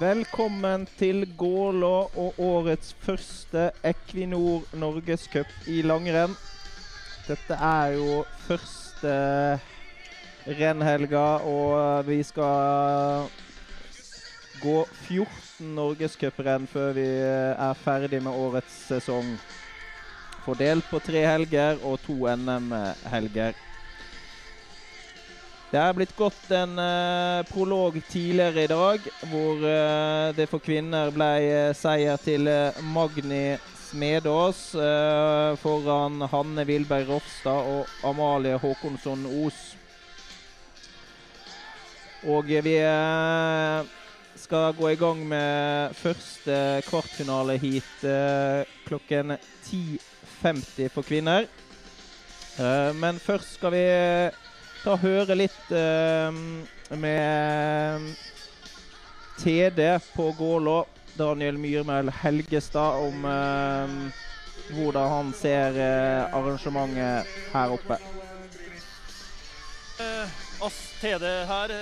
Velkommen til Gålå og årets første Equinor Norgescup i langrenn. Dette er jo første rennhelga, og vi skal gå 14 norgescuprenn før vi er ferdig med årets sesong. Fordelt på tre helger og to NM-helger. Det er blitt gått en uh, prolog tidligere i dag, hvor uh, det for kvinner ble uh, seier til Magni Smedås foran Hanne Vilberg Rofstad og Amalie Håkonsson Os. Og vi skal gå i gang med første kvartfinaleheat klokken 10.50 for kvinner. men først skal vi ta og høre litt uh, med TD på Gålå, Daniel Myrmel Helgestad, om uh, hvordan han ser uh, arrangementet her oppe. oss TD her,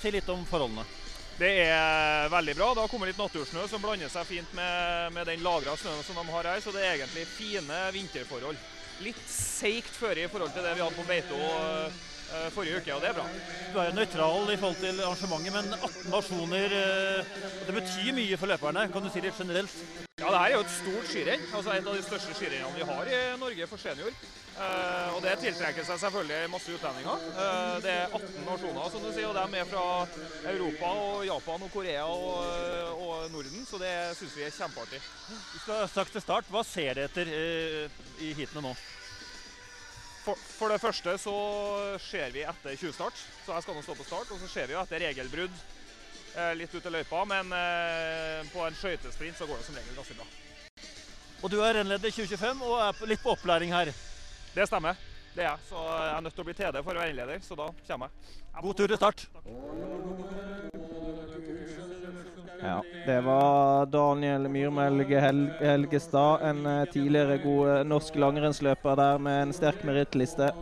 si litt om forholdene. Det er veldig bra. Det har kommet litt natursnø som blander seg fint med, med den lagra snøen som de har her. Så det er egentlig fine vinterforhold. Litt seigt føre i forhold til det vi hadde på Beito Eh, forrige uke, og det er bra. Du er jo nøytral i forhold til arrangementet, men 18 nasjoner eh, Det betyr mye for løperne, kan du si litt generelt? Ja, det her er jo et stort skirenn. Altså et av de største skirennene vi har i Norge for senior. Uh, og det tiltrekker seg selvfølgelig masse utlendinger. Det er 18 nasjoner, som du sier, og de er fra Europa og Japan og Korea og, og Norden, så det syns vi er kjempeartig. Straks til start. Hva ser dere etter i heatene nå? For, for, det første så ser vi etter 20-start, så jeg skal nå stå på start. Og så ser vi jo etter regelbrudd eh, litt ut i løypa, men eh, på en skøytesprint så går det som regel ganske bra. Og du er rennleder 2025 og er litt på opplæring her? Det stemmer. Det er jeg. Så jeg er nødt til å bli TD for å være rennleder, så da kommer jeg. jeg God tur til start. Ja, Det var Daniel Myrmelge Helgestad, en eh, tidligere god eh, norsk langrennsløper der med en sterk merittliste.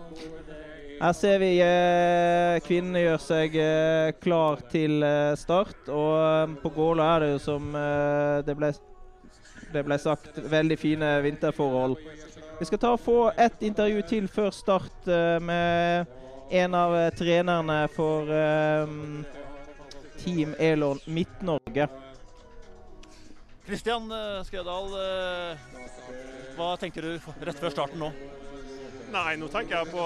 Her ser vi eh, kvinnene gjør seg eh, klar til start. Og på Gåla er det jo som det ble, det, ble, sagt, veldig fine vinterforhold. Vi skal ta og få ett intervju til før start med en av trenerne for Team Elon Midt-Norge. Kristian eh, Skredal, eh, hva tenker du rett før starten nå? Nei, nå tenker jeg på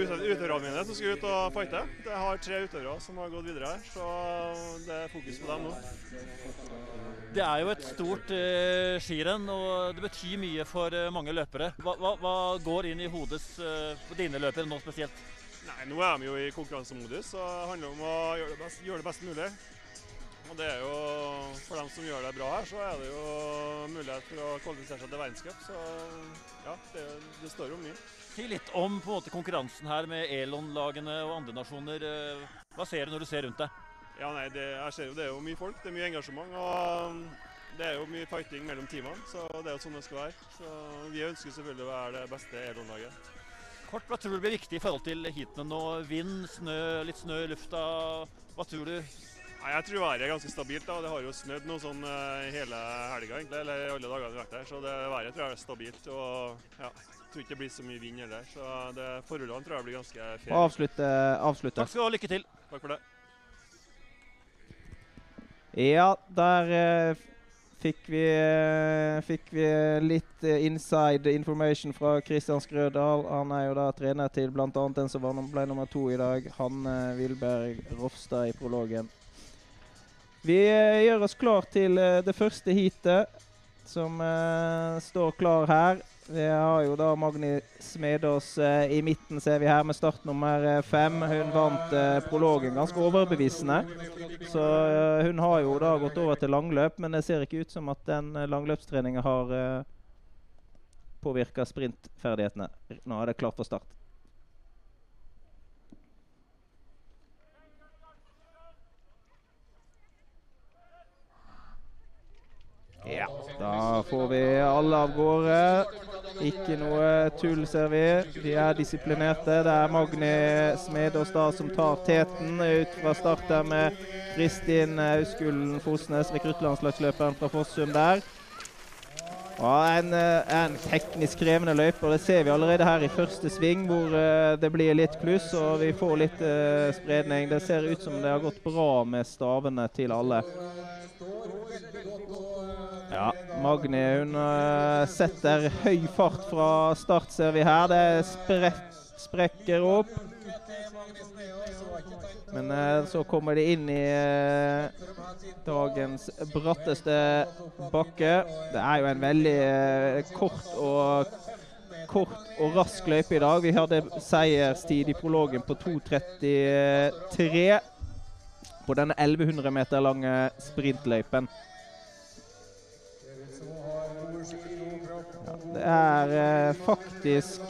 utøverne mine som skal ut og fighte. Jeg har tre utøvere som har gått videre her, så det er fokus på dem nå. Det er jo et stort uh, skirenn, og det betyr mye for uh, mange løpere. Hva, hva, hva, går inn i hodet uh, på dine løpere nå spesielt? Nei, Nå er de jo i konkurransemodus, så det handler om å gjøre det best, gjøre det best mulig. Og det er jo, For dem som gjør det bra her, så er det jo mulighet for å kvalifisere seg til verdenscup. Så ja, det, det, står jo mye. Si litt om på en måte konkurransen her med Elon-lagene og andre nasjoner. Hva ser du når du ser rundt deg? Ja, nei, det, jeg ser jo det er jo mye folk, det er mye engasjement. og Det er jo mye fighting mellom teamene, så det er jo sånn det skal være. Så Vi ønsker selvfølgelig å være det beste Elon-laget. Kort, Hva tror du blir viktig i forhold til heatene nå? Vind, snø, litt snø i lufta. Hva tror du? Nei, jeg tror været er ganske stabilt. da. Det har jo snødd noe sånn uh, hele helga, egentlig, eller alle dagene vi har vært her. Så det været tror jeg er stabilt. og ja, Jeg tror ikke det blir så mye vind heller. Så det, forholdene tror jeg blir ganske fair. Avslutte, avslutte. Takk skal du ha. Lykke til. Takk for det. Ja, der uh, fikk vi, eh, fikk vi litt eh, inside information fra Kristian Skrødal. Han er jo da trener til bl.a. den som ble nummer to i dag, Hanne Wilberg Rofstad i prologen. Vi eh, gjør oss klar til det første heatet, som står klar her. Vi har jo da Magni Smedås eh, i midten, ser vi her, med start nummer fem. Hun vant eh, prologen ganske overbevisende. Så eh, hun har jo da gått over til langløp, men det ser ikke ut som at den eh, langløpstreninga har eh, påvirka sprintferdighetene. Nå er det klart for start. Ja, da får vi alle av gårde. Ikke noe tull, ser vi. De er disiplinerte. Det er Magni da som tar teten ut fra start der med Kristin Auskullen Fosnes, rekruttlandslagsløperen fra Fossum der. Ja, en, eh, en, teknisk krevende løype, det ser vi allerede her i første sving, hvor uh, det blir litt kluss og vi får litt uh, spredning. Det ser ut som det har gått bra med stavene til alle. Ja, Magni hun uh, setter høy fart fra start, ser vi her. Det sprett, sprekker opp. Men uh, så kommer de inn i uh, dagens bratteste bakke. Det er jo en veldig kort og kort og rask løype i dag. Vi hadde seierstid i prologen på 2.33 på denne 1100 meter lange sprintløypen. Det er faktisk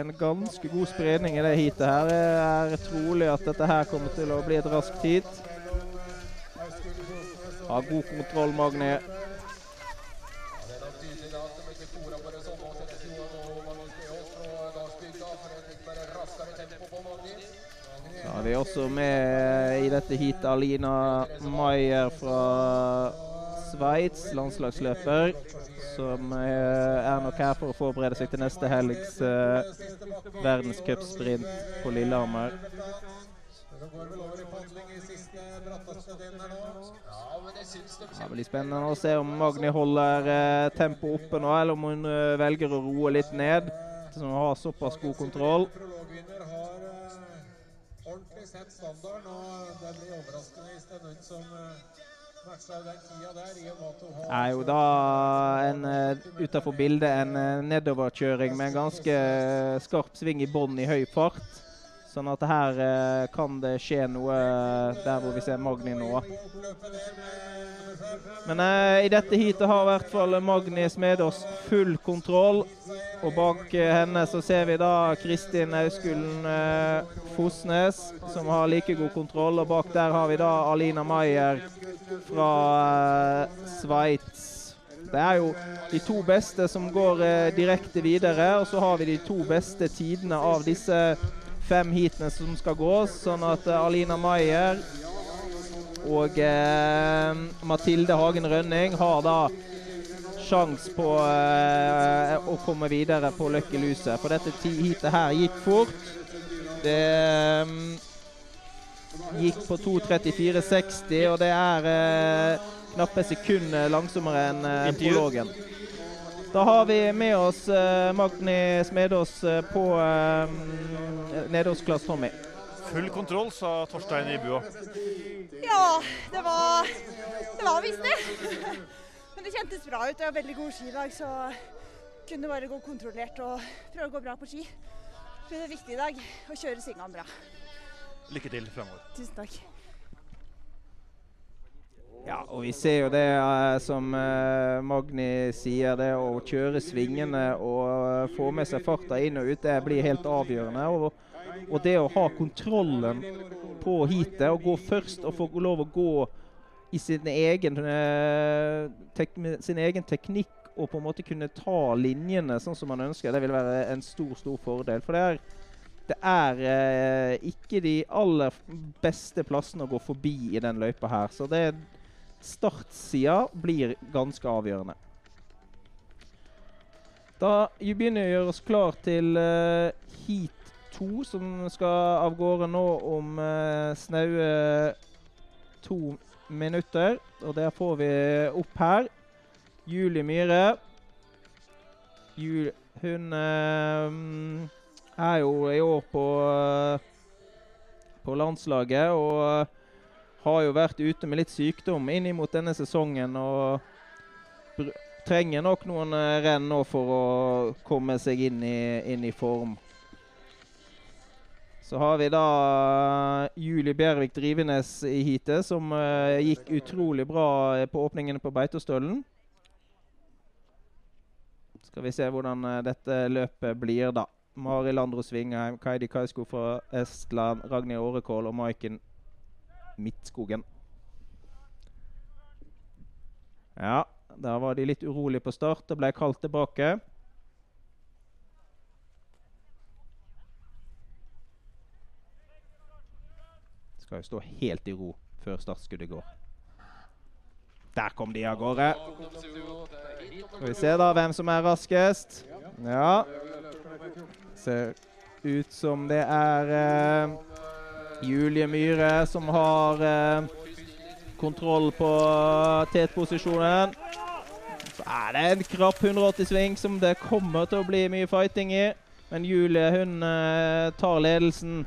en ganske god spredning i det heatet her. Det er trolig at dette her kommer til å bli et raskt heat. Har god kontroll, Magni. Så har vi også med i dette heatet Alina Maier fra Sveits, landslagsløper som eh, er nok her for å forberede seg til neste helgs uh, verdenscupsprint på Lillehammer. Ja, det blir spennende å se om Magni holder uh, tempoet oppe nå, eller om hun uh, velger å roe litt ned. Som har såpass god kontroll. ordentlig sett standarden, og det blir overraskende hvis det er noen som er jo da en uh, utenfor bildet en uh, nedoverkjøring med en ganske uh, skarp sving i bånn i høy fart. Sånn at her kan det skje noe der hvor vi ser Magni nå. Men i dette heatet har i hvert fall Magni Smedås full kontroll. Og bak henne så ser vi da Kristin Auskullen Fosnes, som har like god kontroll. Og bak der har vi da Alina Maier fra eh, Sveits. Det er jo de to beste som går uh, direkte videre, og så har vi de to beste tidene av disse fem heatene som skal gås. Sånn at uh, Alina Maier og Mathilde Hagen Rønning har da sjans på å komme videre på Lucky Loser. For dette heatet her gikk fort. Det eh, gikk på 2.34,60, og det er eh, knappe sekund langsommere enn eh, prologen. Da har vi med oss eh, Magni Smedås eh, på eh, nede hos Klass Tommy. Full kontroll, sa Torstein i bua. Ja, det var Det var visst det. Men det kjentes bra ut. Det var veldig god skidag, så kunne bare gå kontrollert og prøve å gå bra på ski. Det er viktig i dag å kjøre svingene bra. Lykke til framover. Tusen takk. Ja, og vi ser jo det uh, som uh, Magni sier, det å kjøre svingene og uh, få med seg farta inn og ut, det blir helt avgjørende. Og, og, det å ha kontrollen på heatet og gå først og få lov å gå i sin egen, sin egen teknikk og på en måte kunne ta linjene sånn som man ønsker, det vil være en stor, stor fordel. For det er det er eh, ikke de aller beste plassene å gå forbi i den løypa her. Så det startsida blir ganske avgjørende. Da vi begynner å gjøre oss klar til uh, heat 2, som skal av gårde nå om uh, snaue to minutter. Og der får vi opp her Julie Myhre. Jul, hun uh, er jo i år på, på landslaget og har jo vært ute med litt sykdom inn mot denne sesongen. Og trenger nok noen eh, renn nå for å komme seg inn i, inn i form. Så har vi da Julie Bjervik Drivenes i heatet, som uh, gikk utrolig bra på åpningene på Beitostølen. Skal vi se hvordan dette løpet blir, da. Mari Landro Svingheim, Kaidi Kaisko fra Estland, Ragnhild Årekål og Maiken Midtskogen. Ja, Der var de litt urolige på start og ble kalt tilbake. Skal jo stå helt i ro før startskuddet går. Der kom de av gårde. Skal vi se da hvem som er raskest. Ja. Ser ut som det er uh, Julie Myhre som har uh, kontroll på tetposisjonen. Så er det en krapp 180-sving som det kommer til å bli mye fighting i. Men Julie hun uh, tar ledelsen.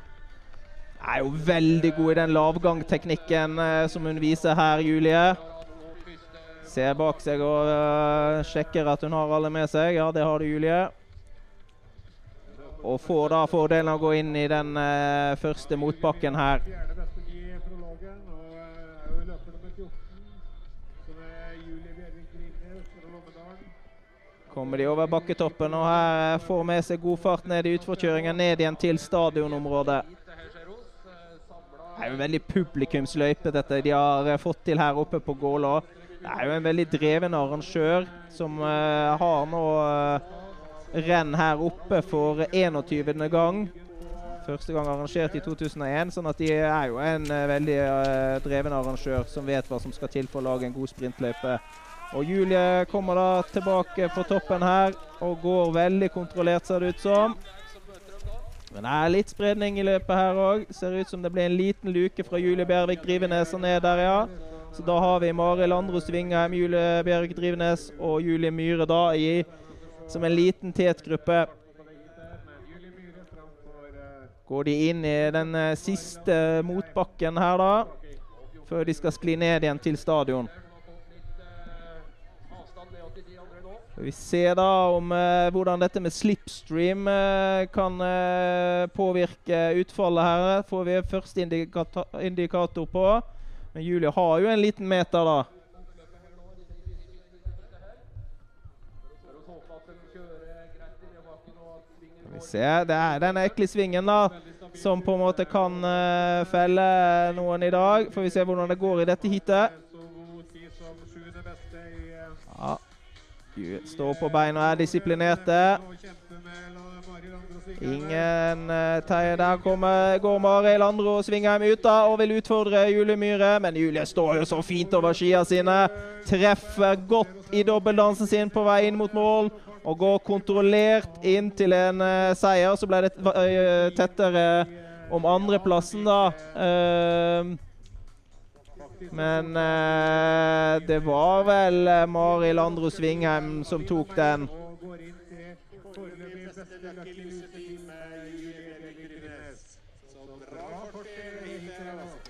Er jo veldig god i den lavgangteknikken eh, som hun viser her, Julie. Ser bak seg og eh, sjekker at hun har alle med seg. Ja, det har du, Julie. Og får da fordelen av å gå inn i den eh, første motbakken her. Eh, er jo løper nummer 14. Så det er Julie Bjervik Grimnes fra Lommedalen. Kommer de over bakketoppen og her eh, får med seg god fart ned i utforkjøringen ned igjen til stadionområdet. Det er jo en veldig publikumsløype dette de har eh, fått til her oppe på Gålå. Det er jo en veldig dreven arrangør som uh, har nå uh, renn her oppe for 21. gang. Første gang arrangert i 2001, sånn at de er jo en uh, veldig dreven arrangør som vet hva som skal til for å lage en god sprintløype. Og Julie kommer da tilbake på toppen her og går veldig kontrollert, ser det ut som. Men det er litt spredning i løpet her òg. Ser ut som det blir en liten luke fra Julie Bjervik Drivenes og ned der, ja. Så da har vi Mari Landros Vingheim, Julie Bjervik Drivenes og Julie Myhre da i som en liten tetgruppe. Går de inn i den eh, siste motbakken her, da. Før de skal skli ned igjen til stadion. Skal vi se da om eh, hvordan dette med slipstream eh, kan eh, påvirke utfallet her. Får vi første indikator, indikator på. Men Julie har jo en liten meter, da. Vi se. Det er den ekle svingen, da. Som på en måte kan eh, felle noen i dag. Får vi se hvordan det går i dette heatet. Ja. Står på beina og er disiplinerte. og. Ingen teie. Der kommer, går Mari Landro Svingheim ut da og vil utfordre Julie Myhre. Men Julie står jo så fint over skia sine. Treffer godt i dobbeltdansen sin på vei inn mot mål. Og går kontrollert inn til en uh, seier. Så ble det eh, tettere om andreplassen, da. Ehm, men eh, det var vel eh, Mari Landro Svingheim som tok den.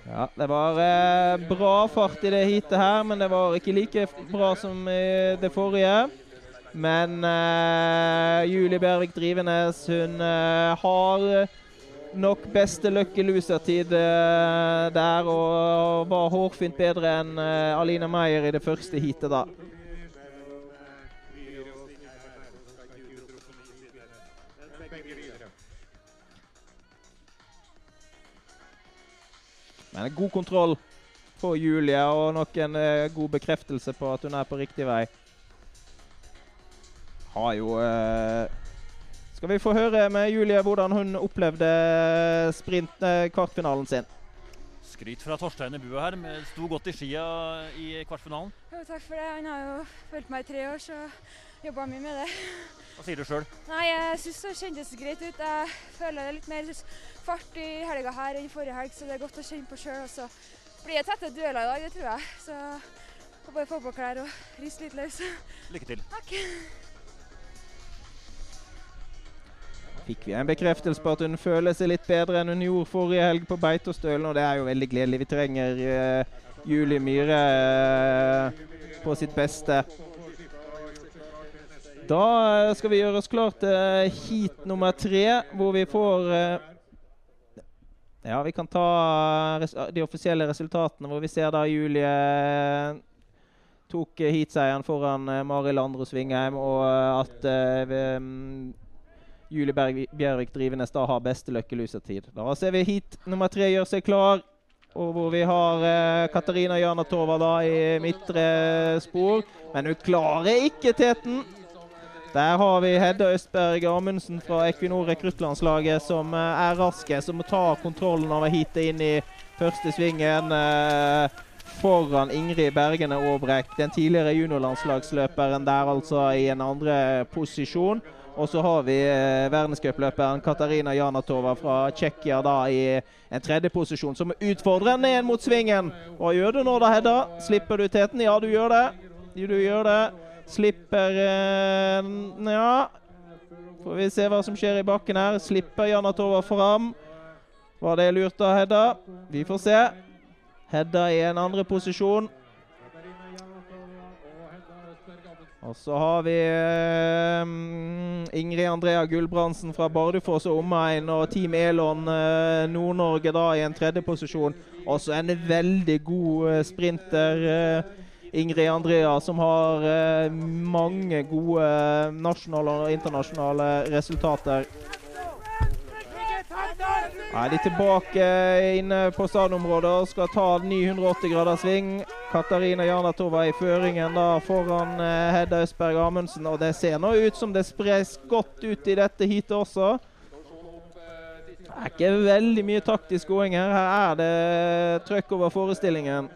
Ja, det var eh, bra fart i det heatet her, men det var ikke like bra som i det forrige. Men eh, Julie Bjervik Drivenes hun eh, har nok beste lucky loser-tid eh, der, og var hårfint bedre enn eh, Alina Meyer i det første heatet, da. Men god kontroll på Julie, og nok en eh, god bekreftelse på at hun er på riktig vei. Har jo eh, Skal vi få høre med Julie hvordan hun opplevde sprint eh, kvartfinalen sin? Skryt fra Torstein i bua her. med- Sto godt i skia i kvartfinalen. Jo, takk for det. Han har jo fulgt meg i tre år, så jobba mye med det. Hva sier du sjøl? Jeg syns det kjentes greit ut. Jeg føler det litt mer fart i helga her enn forrige helg, så det er godt å kjenne på sjøl. Og så blir det tette dueller i dag, det tror jeg. Så får bare få på klær og riste litt løs. Lykke til. Takk. Fikk vi en bekreftelse på at hun føler seg litt bedre enn hun gjorde forrige helg på Beitostølen, og det er jo veldig gledelig. Vi trenger uh, Julie Myhre uh, på sitt beste. Da eh, skal vi gjøre oss klar til heat nummer tre, hvor vi får Ja, vi kan ta de offisielle resultatene, hvor vi ser da Julie tok heatseieren foran Mari Landro Svingheim, og at mm, Julie Berg Bjervik Drivenes da har beste løkkelusertid. Da ser vi heat nummer tre gjør seg klar. og hvor vi har eh, Katarina Janatova da i midtre spor. Men hun klarer ikke teten. Der har vi Hedda Østberg Amundsen fra Equinor rekruttlandslaget som eh, er raske, som tar kontrollen over heatet inn i første svingen. eh, foran Ingrid Bergene Aabrek, den tidligere juniorlandslagsløperen der altså i en andre posisjon. Og så har vi eh, verdenscupløperen Katarina Janatova fra Tsjekkia da i en tredje posisjon, som utfordrer ned mot svingen. Hva gjør du nå da, Hedda? Slipper du teten? Ja, du gjør det. Du gjør det. Slipper eh, Ja. Får vi se hva som skjer i bakken her. Slipper Janatova fram. Var det lurt da, Hedda? Vi får se. Hedda i en andre posisjon. Og så har vi um, Ingrid Andrea Gulbrandsen fra Bardufoss og omegn og Team Elon uh, Nord-Norge da i en tredje posisjon. Også en veldig god uh, sprinter. Uh, Ingrid Andrea som har mange gode nasjonale og internasjonale resultater. Er de tilbake inne på stadionområdet og skal ta en ny 180 graders sving. Katarina Janatova i føringen da foran eh, Hedda Østberg Amundsen. Og det ser nå ut som det spres godt ut i dette heatet også. Det er ikke veldig mye taktisk gåing her. Her er det trøkk over forestillingen.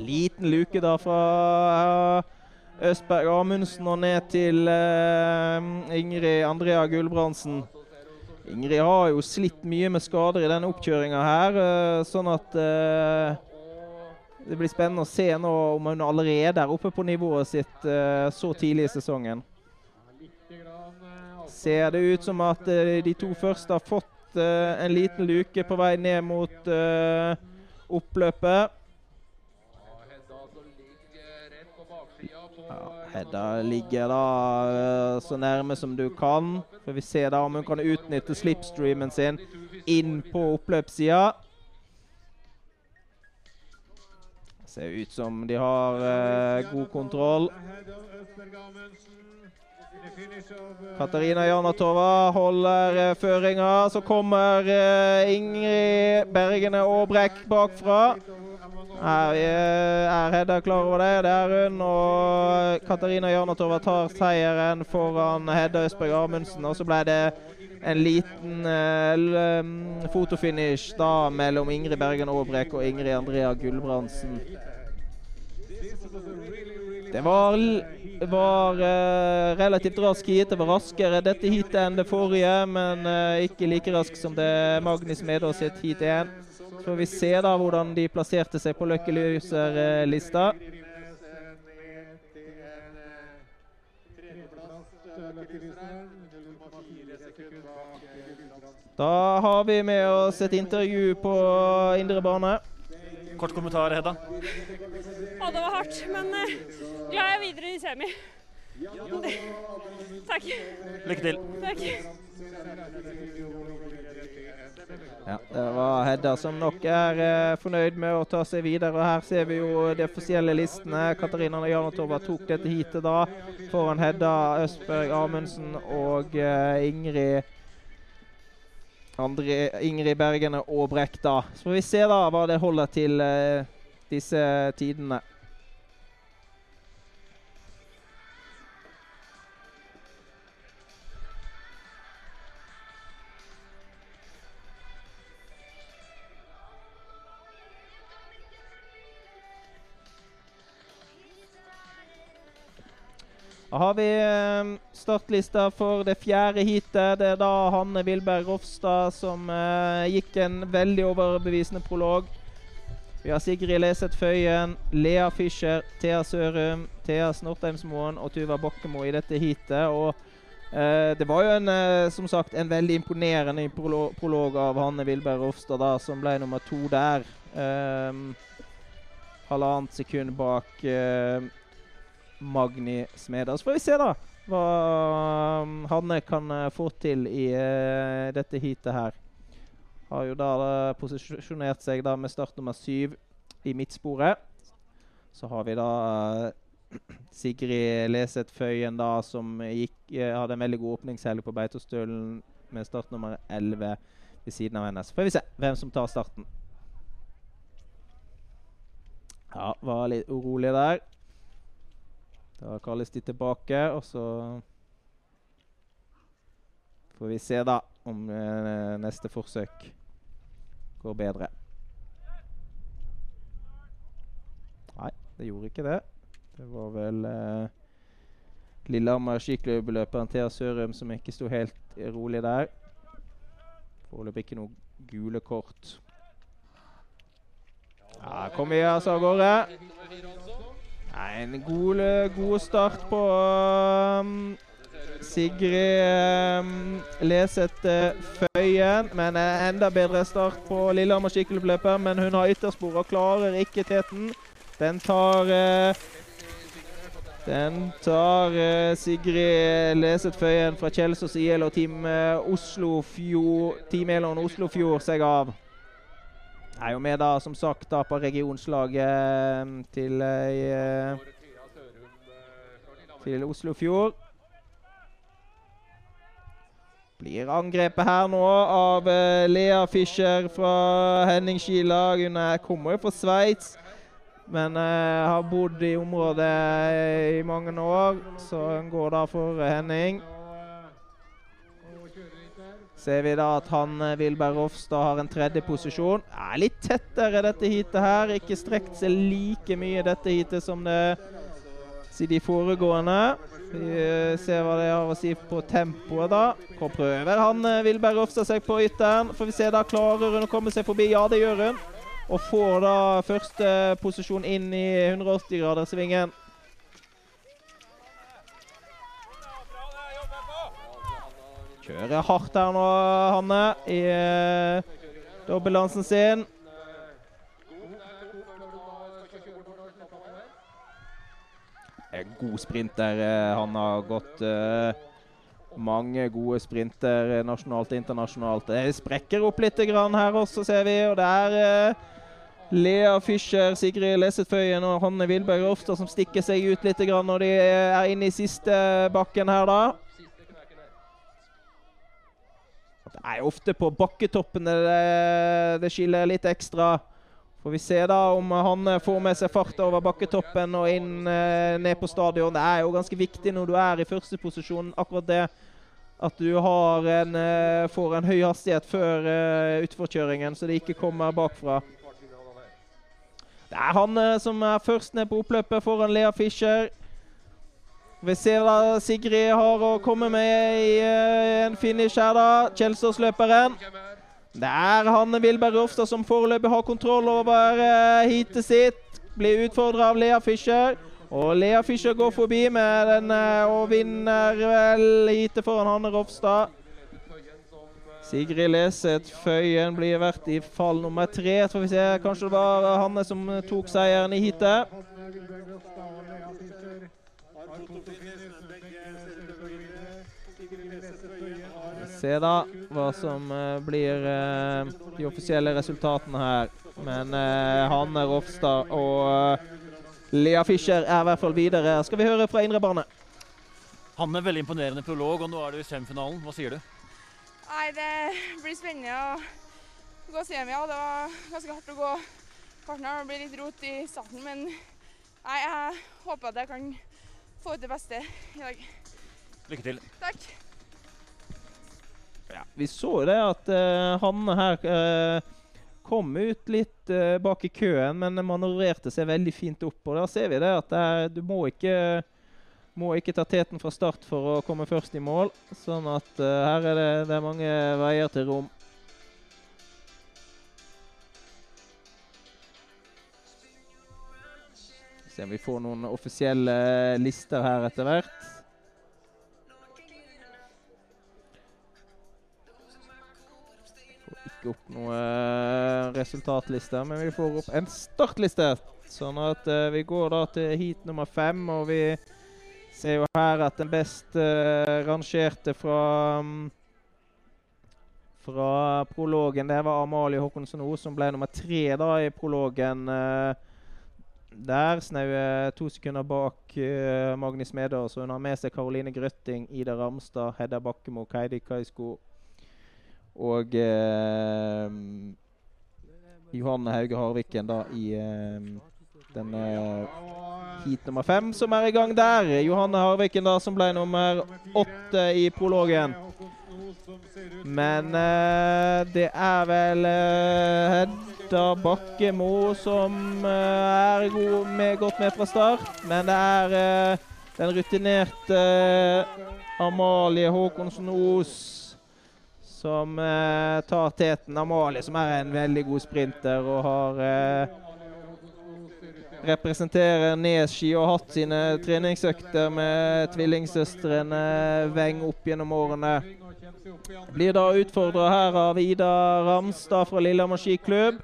Liten luke da fra eh, Østberg Amundsen og ned til eh, Ingrid Andrea Gulbrandsen. Ingrid har jo slitt mye med skader i denne oppkjøringa her, eh, sånn at eh, det blir spennende å se nå om hun allerede er oppe på nivået sitt eh, så tidlig i sesongen. Ser det ut som at de to første har fått en liten luke på vei ned mot oppløpet. Ja, Hedda ligger da eh, så nærme som du kan. Får vi se da om hun kan utnytte slipstreamen sin inn på oppløpssida. Ser ut som de har uh, god kontroll. Katarina Janatova holder uh, føringa. Så kommer uh, Ingrid Bergene Aabrekk bakfra. Er, er Hedda klar over det? Det er hun. Og Katarina Jarnatova tar seieren foran Hedda Østberg Amundsen. Og så ble det en liten uh, fotofinish da mellom Ingrid Bergen Aabrek og Ingrid Andrea Gulbrandsen. Det var, var uh, relativt rask heat. Det var raskere dette heatet enn det forrige, men uh, ikke like rask som det Magnus Medås sitt heat 1. Så får vi se da hvordan de plasserte seg på Lucky Loser-lista. Da har vi med oss et intervju på indre bane. Kort kommentar, Hedda. Ja, det var hardt, men uh, glad jeg er videre i semi. Takk. Lykke til. Takk. Ja, det var Hedda som nok er eh, fornøyd med å ta seg videre. og Her ser vi jo de offisielle listene. Katarina Janatova tok dette heatet da foran Hedda Østberg Amundsen og eh, Ingrid Andre, Ingrid Bergene og da. Så får vi se da hva det holder til eh, disse tidene. Da har vi eh, startlista for det fjerde heatet. Det er da Hanne Wilberg Rofstad som eh, gikk en veldig overbevisende prolog. Vi har Sigrid Leseth Føyen, Lea Fischer, Thea Sørum, Thea Snortheimsmoen og Tuva Bakkemo i dette heatet. Og eh, det var jo en, eh, som sagt, en veldig imponerende prolo prolog av Hanne Wilberg Rofstad, da, som ble nummer to der. Um, halvannet sekund bak eh, Magni Smeda. Så får vi se da hva um, Hanne kan eh, få til i eh, dette heatet her. Har jo da posisjonert seg da med start nummer syv i midtsporet. Så har vi da eh, Sigrid Leseth Føyen da som gikk, hadde en veldig god åpningshelg på Beitostølen med start nummer 11 ved siden av henne. Så får vi se hvem som tar starten. Ja, var litt urolig der. Da kalles de tilbake, og så får vi se da om eh, neste forsøk går bedre. Nei, det gjorde ikke det. Det var vel eh, Lillehammer skiklubb-løperen Thea Sørum som ikke sto helt rolig der. Foreløpig ikke noe gule kort. Ja, kom igjen, så av gårde. Nei, en god, god start på um, Sigrid um, Leset uh, Føyen. Men en enda bedre start på Lillehammer skiklubb-løper. Men hun har ytterspor og klarer ikke teten. Den tar uh, den tar uh, Sigrid Leset Føyen fra Kjelsås IL og Team uh, Oslofjord Team Elon Oslofjord seg av. Er jo med da, som sagt, da på regionslaget uh, til, til Oslofjord. Blir angrepet her nå av Lea Fischer fra Henning skilag. Hun er, kommer jo fra Sveits. Men uh, har bodd i området i mange år, så hun går da for Henning. Ser vi da at han Wilberg Rofstad har en tredje posisjon. Er litt tettere dette heatet her. Ikke strekt seg like mye dette heatet som det de foregående. Vi ser hva det har å si på tempoet, da. Hvor prøver han Wilberg Rofstad seg på ytteren? Får vi se da, Klarer hun å komme seg forbi? Ja, det gjør hun. Og får da første posisjon inn i 180-graderssvingen. Kjører hardt her nå, Hanne, i uh, dobbeltdansen sin. God sprinter. Uh, han har gått uh, mange gode sprinter nasjonalt og internasjonalt. Det sprekker opp litt her også, ser vi. Og det er Lea Fischer, Sigrid Lesetføyen og Hanne Wilberg Rofstad som stikker seg ut litt når de er inne i siste bakken her, da. Er ofte på bakketoppene det, det skiller litt ekstra. Får vi se da om han får med seg fart over bakketoppen og inn ned på stadion. Det er jo ganske viktig når du er i første posisjon, akkurat det. At du en, får en høy hastighet før utforkjøringen, så det ikke kommer bakfra. Det er han eh, som er først ned på oppløpet foran Lea Fischer. Vi ser da Sigrid har å komme med i uh, en finish her, da. Kjelsås-løperen. Det er Hanne Wilberg Rofstad som foreløpig har kontroll over uh, heatet sitt. Blir utfordra av Lea Fischer. Og Lea Fischer går forbi med den uh, og vinner vel heatet foran Hanne Rofstad. Sigrid Leseth Føyen blir vært i fall nummer tre. Så får vi se. Kanskje det var Hanne som tok seieren i heatet. Se da hva som uh, blir uh, de offisielle resultatene her. Men uh, Hanne Rofstad og Lea Fischer er i hvert fall videre. Skal vi høre fra indre bane? Hanne, veldig imponerende prolog, og nå er du i semifinalen. Hva sier du? Nei, det blir spennende å gå semi. Ja. Det var ganske hardt å gå partner. Det blir litt rot i starten, men nei, jeg håper at jeg kan få ut det beste i dag. Lykke til. Takk. Ja, vi så det at uh, Hanne her uh, kom ut litt uh, bak i køen, men manøvrerte seg veldig fint opp. Og da ser vi det at er, du må ikke, må ikke ta teten fra start for å komme først i mål. Sånn at her er det, det er mange veier til rom. Se om vi får noen offisielle lister her etter hvert. Får ikke opp noen resultatlister, men vi får opp en startliste. Sånn at uh, vi går da til heat nummer fem, og vi ser jo her at den best uh, rangerte fra um, fra prologen, det var Amalie Håkonsen O, som ble nummer tre da i prologen. Uh, der snaue to sekunder bak Magnus Medås. Så hun har med seg Karoline Grøtting, Ida Ramstad, Hedda Bakkemo, Keidi Kaisko og uh, Johanne Hauge Harviken da i uh, eh, heat nummer fem som er i gang der. Johanne Harviken da, som ble nummer åtte i prologen. Men det er vel eh, Hedda Bakkemo som eh, er god med, godt med fra start. Men det er eh, den rutinerte eh, Amalie Håkonsen Os som tar teten. Amalie som er en veldig god sprinter og har representerer Neski og har hatt sine treningsøkter med tvillingsøstrene Weng opp gjennom årene. Blir da utfordra her av Ida Ramstad fra Lillehammer skiklubb.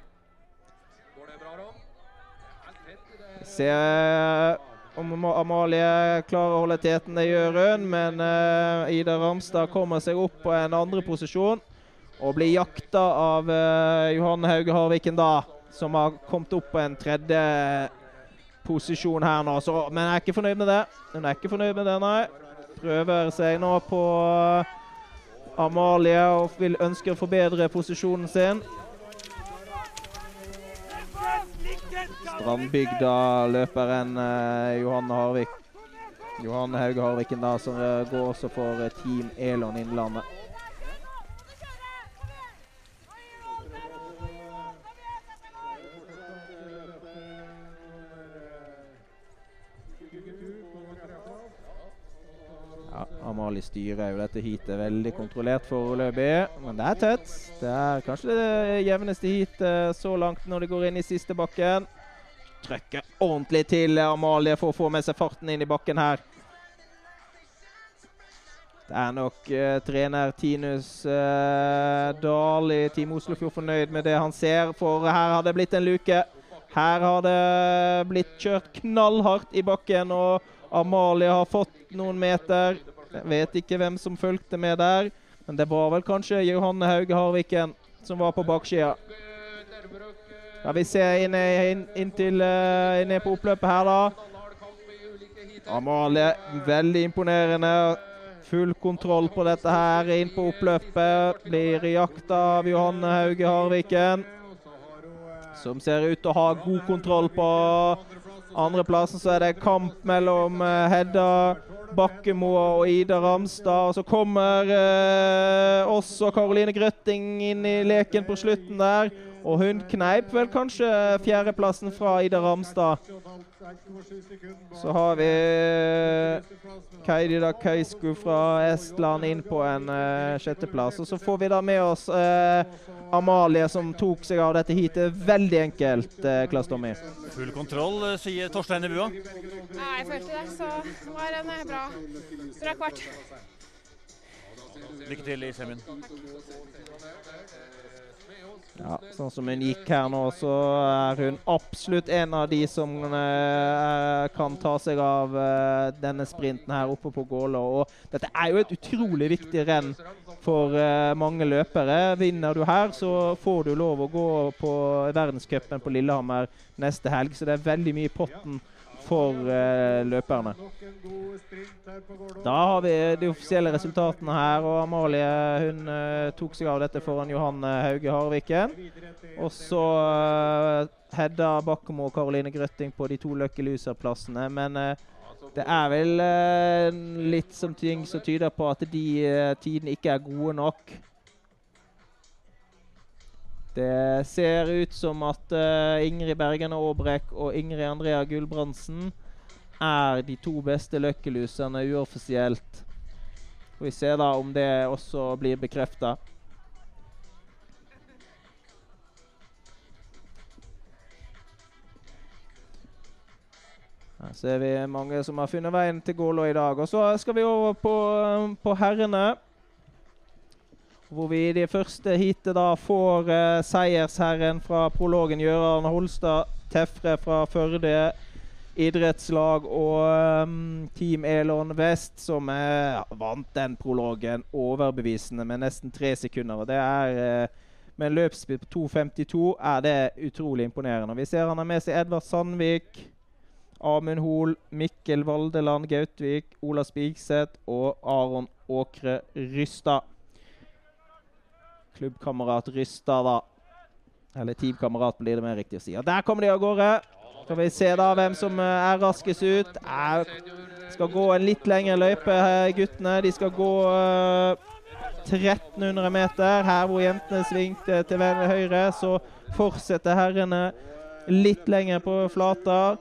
Se om Amalie klarer å holde teten, det gjør. Men uh, Ida Ramstad kommer seg opp på en andre posisjon og blir jakta av uh, Johanne Hauge Harviken da, som har kommet opp på en tredje posisjon her nå. Så, men jeg er ikke fornøyd med det. Hun er ikke fornøyd med det, nei. Prøver seg nå på eh, Amalie og vil ønsker å forbedre posisjonen sin. Strandbygda-løperen eh, Johan Harvik. Johan Hauge Harviken da, som eh, går også for eh, Team Elon Innlandet. Amalie styrer jo dette heatet veldig kontrollert foreløpig, men det er tett. Det er kanskje det jevneste heatet så langt når det går inn i siste bakken. Trykker ordentlig til Amalie for å få med seg farten inn i bakken her. Det er nok uh, trener Tinus uh, Dahl i Team Oslofjord fornøyd med det han ser, for her har det blitt en luke. Her har det blitt kjørt knallhardt i bakken, og Amalie har fått noen meter. Jeg vet ikke hvem som fulgte med der, men det var vel kanskje Johanne Hauge Harviken som var på baksida. Ja, vi ser inn, inn, inntil uh, inne på oppløpet her, da. Amalie, veldig imponerende. Full kontroll på dette her inn på oppløpet. Blir jakta av Johanne Hauge Harviken. Som ser ut til å ha god kontroll på andreplassen. Så er det kamp mellom eh, Hedda Bakkemo og Ida Ramstad. Og så kommer eh, også Karoline Grøtting inn i leken på slutten der. Og hun kneip vel kanskje fjerdeplassen fra Ida Ramstad. Så har vi Kaidida Kaisku fra Estland inn på en uh, sjetteplass. Og så får vi da med oss uh, Amalie, som tok seg av dette heatet veldig enkelt, Uh, Klass Tommy. Full kontroll, eh, sier Torstein i bua. Ja, jeg følte det, så det var en eh, bra, bra kvart. Lykke til i semien. Ja, sånn som hun gikk her nå, så er hun absolutt en av de som uh, kan ta seg av uh, denne sprinten her oppe på Gålå. Og dette er jo et utrolig viktig renn for uh, mange løpere. Vinner du her, så får du lov å gå på verdenscupen på Lillehammer neste helg. Så det er veldig mye i potten for eh, løperne. Da har vi de offisielle resultatene her, og Amalie hun eh, tok seg av dette foran Johanne Hauge Harviken. Og så eh, Hedda Bakkemo og Karoline Grøtting på de to Lucky Loser-plassene. Men eh, det er vel eh, litt som ting som tyder på at de eh, tidene ikke er gode nok. Det ser ut som at uh, Ingrid Bergen Aabrek og Ingrid Andrea Gulbrandsen er de to beste løkkeluserne uoffisielt. Får vi se da om det også blir bekrefta. Her ser vi mange som har funnet veien til Gålå i dag. Og så skal vi over på, på herrene. Hvor vi i det første heatet da får eh, seiersherren fra prologen Gøran Holstad Tefre fra Førde idrettslag og um, Team Elon Vest, som eh, vant den prologen overbevisende med nesten tre sekunder. Og det er eh, Med en løpsbit på 2,52 er det utrolig imponerende. Vi ser han har med seg Edvard Sandvik, Amund Hol, Mikkel Valdeland Gautvik, Ola Spigseth og Aron Åkre Rystad klubbkamerat Rystad, da. Eller teamkamerat, blir det mer riktig å si. Og der kommer de av gårde. Skal vi se da hvem som eh, er raskest ut. Er, skal gå en litt lengre løype, guttene. De skal gå uh, 1300 meter. Her hvor jentene svingte til høyre, så fortsetter herrene litt lenger på flata.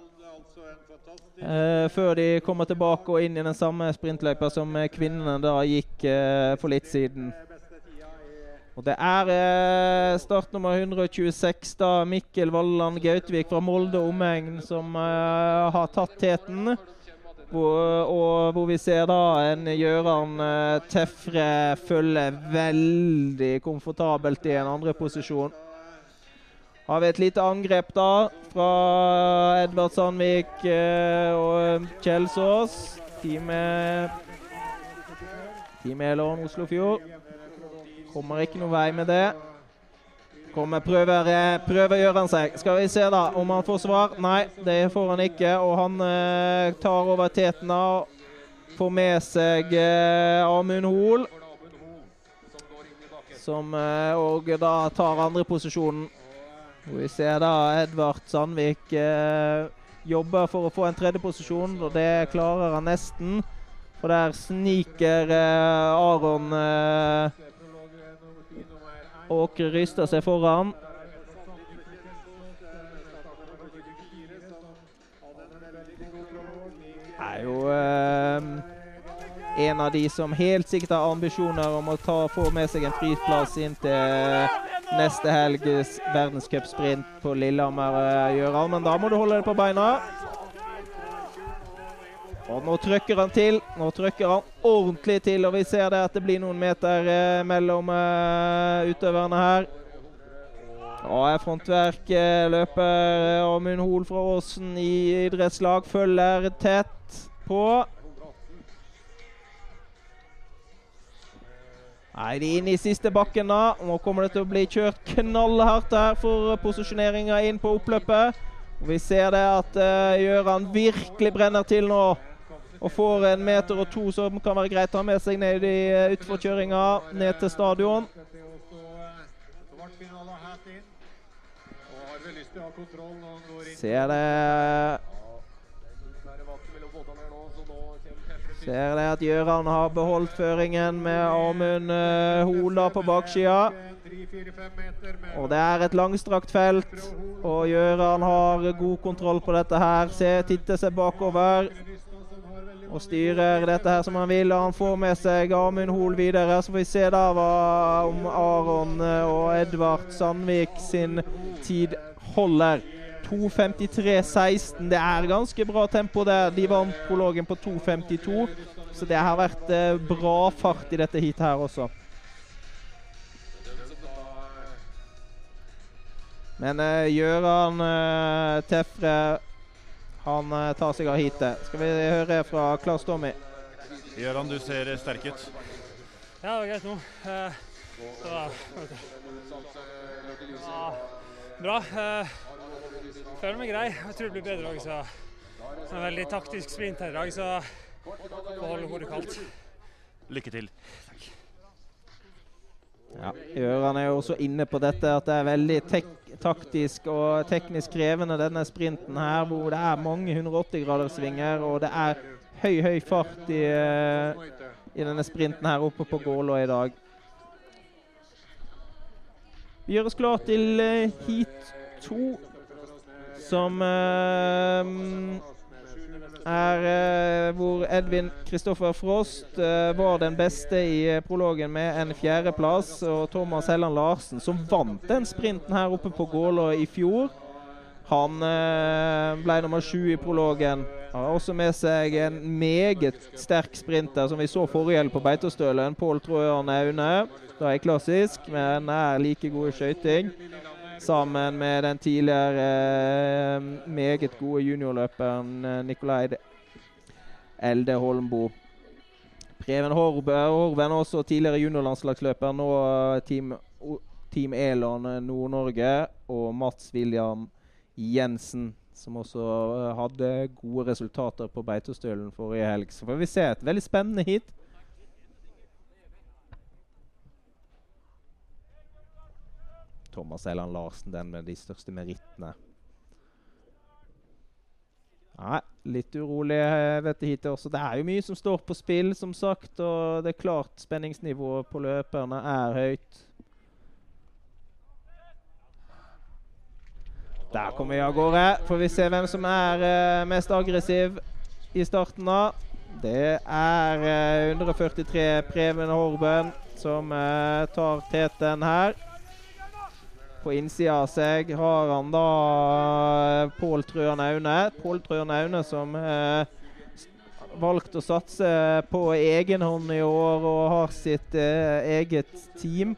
Uh, før de kommer tilbake og inn i den samme sprintløypa som eh, kvinnene da gikk uh, for litt siden. Og det er eh, startnummer 126, da Mikkel Valland Gautvik fra Molde og omegn, som eh, har tatt teten. Hvor, og hvor vi ser da en Gjøran eh, Tefre følge veldig komfortabelt i en andre posisjon. Har vi et lite angrep da fra Edvard Sandvik eh, og Kjelsås. Teamet Team Elon Oslofjord. Kommer ikke noen vei med det. Kommer, prøver, eh, prøver gjør han seg. Skal vi se da om han får svar. Nei, det får han ikke. Og han eh, tar over tetene og Får med seg eh, Amund Hoel. Som eh, og da tar andreposisjonen. Vi ser da Edvard Sandvik eh, jobber for å få en tredjeposisjon, og det klarer han nesten. Og der sniker eh, Aron eh, Åkre ryster seg foran. Er jo eh, en av de som helt sikkert har ambisjoner om å ta, få med seg en friplass inn til neste helges verdenscupsprint på Lillehammer, eh, Gjøran. Men da må du holde deg på beina. Og nå trykker han til. Nå trykker han ordentlig til, og vi ser det at det blir noen meter eh, mellom eh, utøverne her. Og er frontverk eh, løper Amund Hoel fra Åsen i idrettslag. Følger tett på. Nei, de er inne i siste bakken da. Nå kommer det til å bli kjørt knallhardt her for posisjoneringa inn på oppløpet. Og vi ser det at uh, Gjøran virkelig brenner til nå. Og får en meter og to som kan være greit å ha med seg ned i uh, utforkjøringa ned til stadion. Ser det Ser det at Gjøran har beholdt føringen med Amund uh, Hola på baksida. Og det er et langstrakt felt, og Gjøran har god kontroll på dette her. Se, titter seg bakover og styrer dette her som han vil. Og han får med seg Amund Hoel videre. Så får vi se da hva om Aron eh, og Edvard Sandvik sin tid holder. 2.53,16. Det er ganske bra tempo der. De vant prologen på 2.52, så det har vært eh, bra fart i dette heatet her også. Men uh, Gjøran uh, Tefre han eh, tar seg av heatet. Skal vi høre fra Klaus Tommy? Gøran, du ser sterk ut. Ja, det var greit nå. Eh, så. Ja, bra. Eh, føler meg grei. Jeg tror det blir bedre òg, så en veldig taktisk sprint her i dag, så får holde hodet kaldt. Lykke til. Ja, Gjøran er jo også inne på dette at det er veldig taktisk og teknisk krevende denne sprinten her, hvor det er mange 180-graderssvinger og det er høy, høy fart i, eh, i denne sprinten her oppe på Gålå i dag. Vi gjør oss klar til eh, heat to, som eh, er eh, hvor Edvin Kristoffer Frost eh, var den beste i eh, prologen med en fjerdeplass. Og Thomas Helland Larsen, som vant den sprinten her oppe på Gålå i fjor, han ble nummer sju i prologen. Han har også med seg en meget sterk sprinter, som vi så forrige helg på Beitostølen. Pål Trøan Aune. Da er klassisk, men er like god i skøyting sammen med den tidligere eh, meget gode juniorløperen eh, Nikolai Elde Holmbo. Preben Horbe, Horven også tidligere juniorlandslagsløper, nå eh, Team, team Elon Nord-Norge. Og Mats William Jensen, som også hadde gode resultater på Beitostølen forrige helg. Så får vi se. Et veldig spennende hit. Thomas Eiland Larsen, den med de største merittene. Nei, litt urolig eh, dette heatet også. Det er jo mye som står på spill, som sagt. Og det er klart spenningsnivået på løperne er høyt. Der kommer vi av gårde. Får vi se hvem som er uh, mest aggressiv i starten, da. Det er uh, 143 Preben Horben som uh, tar teten her. På innsida av seg har han da eh, Pål Trøan Aune. Pål Trøan Aune som eh, valgte å satse på egen hånd i år og har sitt eh, eget team.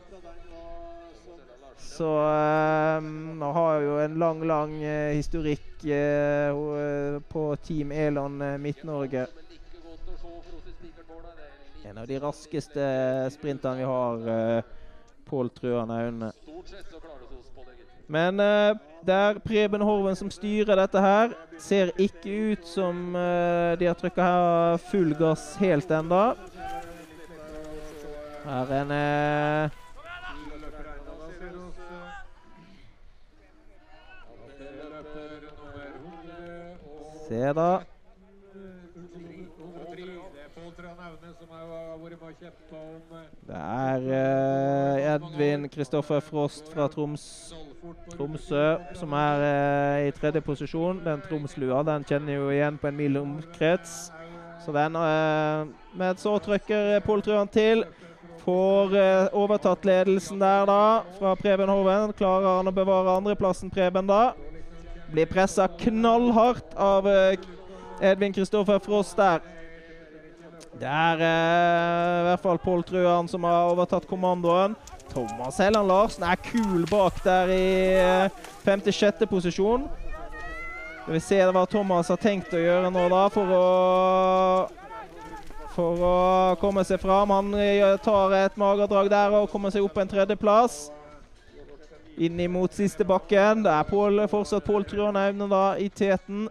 Så um, har jo en lang, lang uh, historikk uh, på Team Elon Midt-Norge. En av de raskeste sprinterne vi har, eh, Pål Trøan Aune. Men uh, det er Preben Horven som styrer dette her. Ser ikke ut som uh, de har trykka her full gass helt enda. Her er en uh, Se da. Det er uh, Edvin Kristoffer Frost fra Troms, Tromsø som er uh, i tredje posisjon. Den Tromslua den kjenner jo igjen på en mil omkrets. Så den uh, Men så trykker Pål til. Får eh, overtatt ledelsen der, da, fra Preben Hoven. Klarer han å bevare andreplassen, Preben, da? Blir pressa knallhardt av eh, Edvin Kristoffer Frost der. Det er eh, i hvert fall Pål Truan som har overtatt kommandoen. Thomas Helland Larsen er kul bak der i eh, femte-sjette posisjon. Skal vi se hva Thomas har tenkt å gjøre nå da for å for å komme seg fram. Han eh, tar et magerdrag der og kommer seg opp en tredjeplass. Inn imot siste bakken. Det er Paul, fortsatt Pål Truan Aune i teten.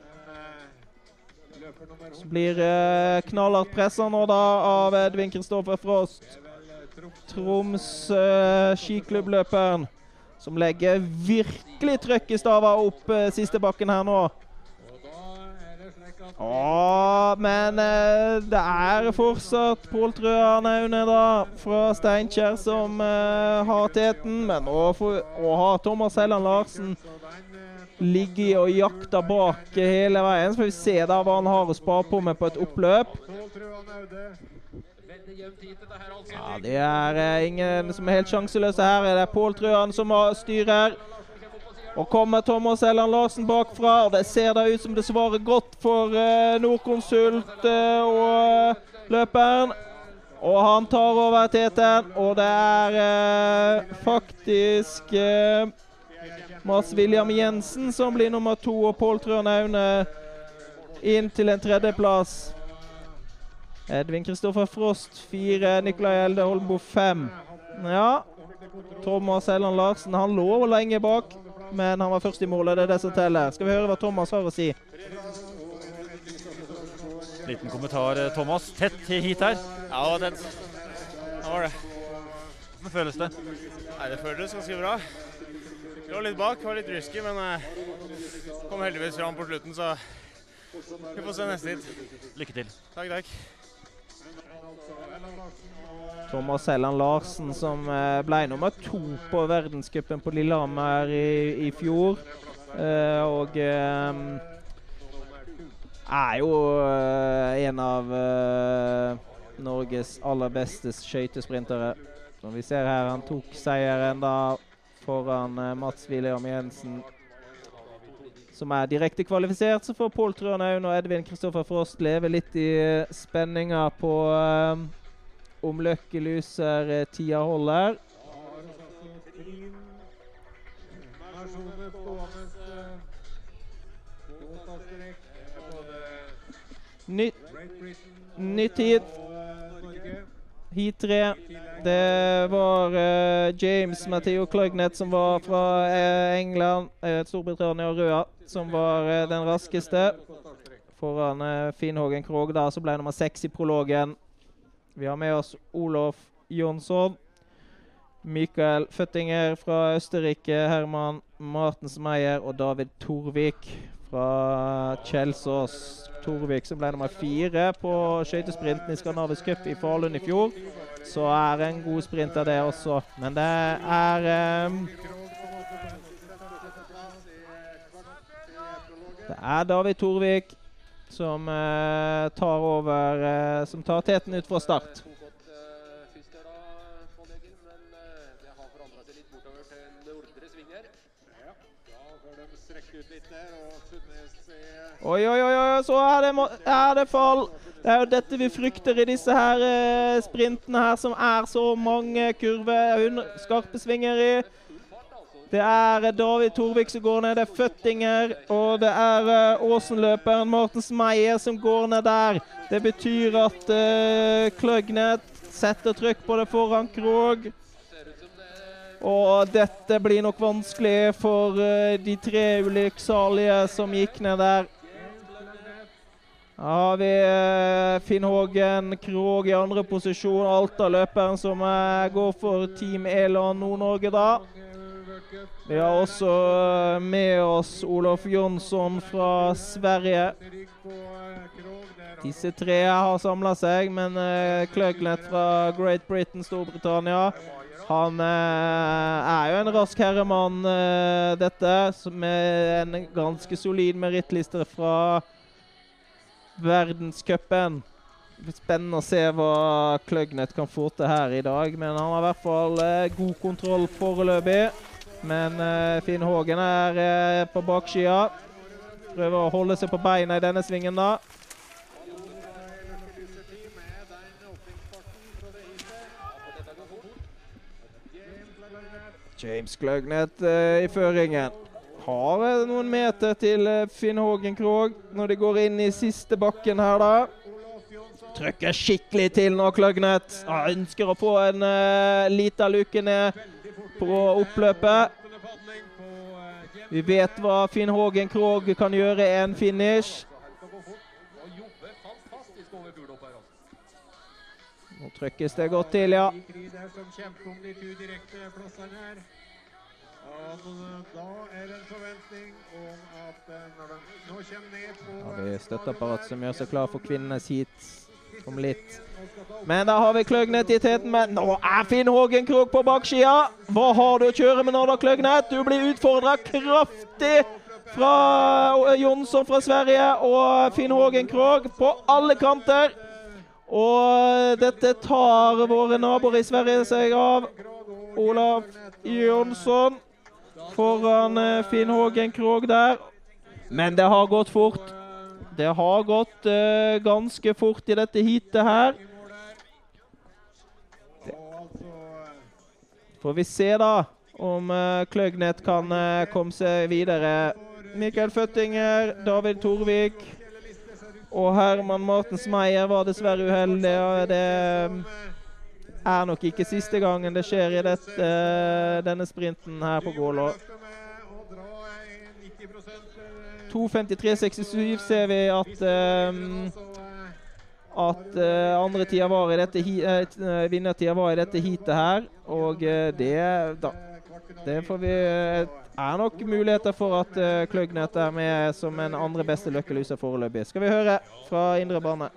Så blir eh, knallhardt pressa nå da av Edvin Kristoffer Frost. Troms eh, som legger virkelig trøkk i stava opp eh, siste bakken her nå. Ja, men eh, det er fortsatt Pål Trøan Aune da, fra Steinkjer som eh, har teten. Men å, for, å ha Thomas Helland Larsen ligge og jakta bak hele veien. Så får vi se da hva han har å spa på med på et oppløp. Ja, Det er eh, ingen som er helt sjanseløse her. Det er Pål Trøan som styrer. Og kommer Thomas Elland Larsen bakfra. og Det ser da ut som det svarer godt for eh, Nordkonsult eh, og eh, løperen. Og han tar over teten, og det er faktisk eh, William Jensen som blir nummer to, og Pål Trøen Aune inn til en tredjeplass. Edvin Kristoffer Frost fire, Nikolai Elde Holmbo fem. Ja, Thomas Elland Larsen han lå lenge bak, men han var først i målet. Det er det som teller. Skal vi høre hva Thomas har å si? Liten kommentar, eh, Thomas. Tett hit her. Ja, det var tett. Det var det. Hvordan føles det? Nei, det føles ganske bra. Lå litt bak, var litt risky, men eh, kom heldigvis fram på slutten, så vi får se neste hit. Lykke til. Takk, takk. Thomas Helland Larsen som eh, ble nummer to på verdenscupen på Lillehammer i, i fjor. Eh, og eh, er jo eh, en av eh, Norges aller beste skøytesprintere. Som vi ser her, han tok seieren da foran eh, Mats William Jensen. Som er direkte kvalifisert, så får Pål Trøen Aune og Edvin Kristoffer Frost leve litt i spenninga på om Lucky Loser eh, tida holder. Nytt Nytt hit. Heat 3. Det var uh, James Matheo Clugnet som var fra uh, England, uh, Storbritannia og Røa, som var den raskeste. Foran Finnhågen Krog da, så ble nummer seks i prologen. Vi har med oss Olof Jonsson. Mikael Føttinger fra Østerrike. Herman Martens Meyer og David Torvik fra Kjelsås. Torvik som ble nummer fire på skøytesprinten i Skandinavisk cup i Falun i fjor. Så er en god sprinter, det også. Men det er um, Det er David Torvik som eh, tar over eh, Som tar teten ut fra start. Oi, oi, oi, så er det, er det fall. Det er jo dette vi frykter i disse her eh, sprintene her, som er så mange kurver, skarpe svinger i. Det er eh, David Torvik som går ned, det er Føttinger, og det er eh, Åsen-løperen Martens Meyer som går ned der. Det betyr at uh, Kløgnet setter trykk på det foran Krog. Og dette blir nok vanskelig for uh, de tre ulykksalige som gikk ned der. Her har vi uh, Finn Hågen Krog i andre posisjon. Alta-løperen som eh, går for Team Elan Nord-Norge, da. Vi har også eh, med oss Olof Jonsson fra Sverige. Disse tre har samla seg, men uh, fra Great Britain, Storbritannia Han eh, er jo en rask herremann, eh, dette, med en ganske solid merittliste fra verdenscupen. Spennende å se hva Kløgnet kan få til her i dag. Men han har i hvert fall god kontroll foreløpig. Men eh, Finn Hågen er eh, på bakskia. Prøver å holde seg på beina i denne svingen, da. James Kløgnet eh, i føringen. Har noen meter til Finn Hågen Krog når de går inn i siste bakken her, da. Trykker skikkelig til nå, Kløgnet. Han ønsker å få en uh, lita luke ned på oppløpet. Vi vet hva Finn Hågen Krog kan gjøre en finish. Nå trykkes det godt til, ja. Har vi støtteapparat som gjør seg klar for kvinnenes heat om litt. Men da har vi Kløgnet i teten, men nå er Finn Hågen Krog på baksida. Hva har du å kjøre med nå da, Kløgnet? Du blir utfordra kraftig fra eh, Jonsson fra Sverige og Finn Hågen Krog på alle kanter. Og dette tar våre naboer i Sverige seg av. Olaf Jonsson foran eh, Finn Hågen Krog der. Men det har gått fort. Det har gått uh, ganske fort i dette heatet her. Får vi se, da, om uh, Kløgnet kan uh, komme seg videre. Mikael Føttinger, David Torvik og Herman Martens Meyer var dessverre uheldig. og Det er nok ikke siste gangen det skjer i dette, denne sprinten her på Gålå. 2.53,67 ser vi at ehm, at uh, andre tida var i dette hi- eh, vinnertida var i dette heatet her. Og uh, det da, Det får vi er nok muligheter for at uh, Kløgnet er med som en andre beste løkkeluser foreløpig. Skal vi høre fra indre bane.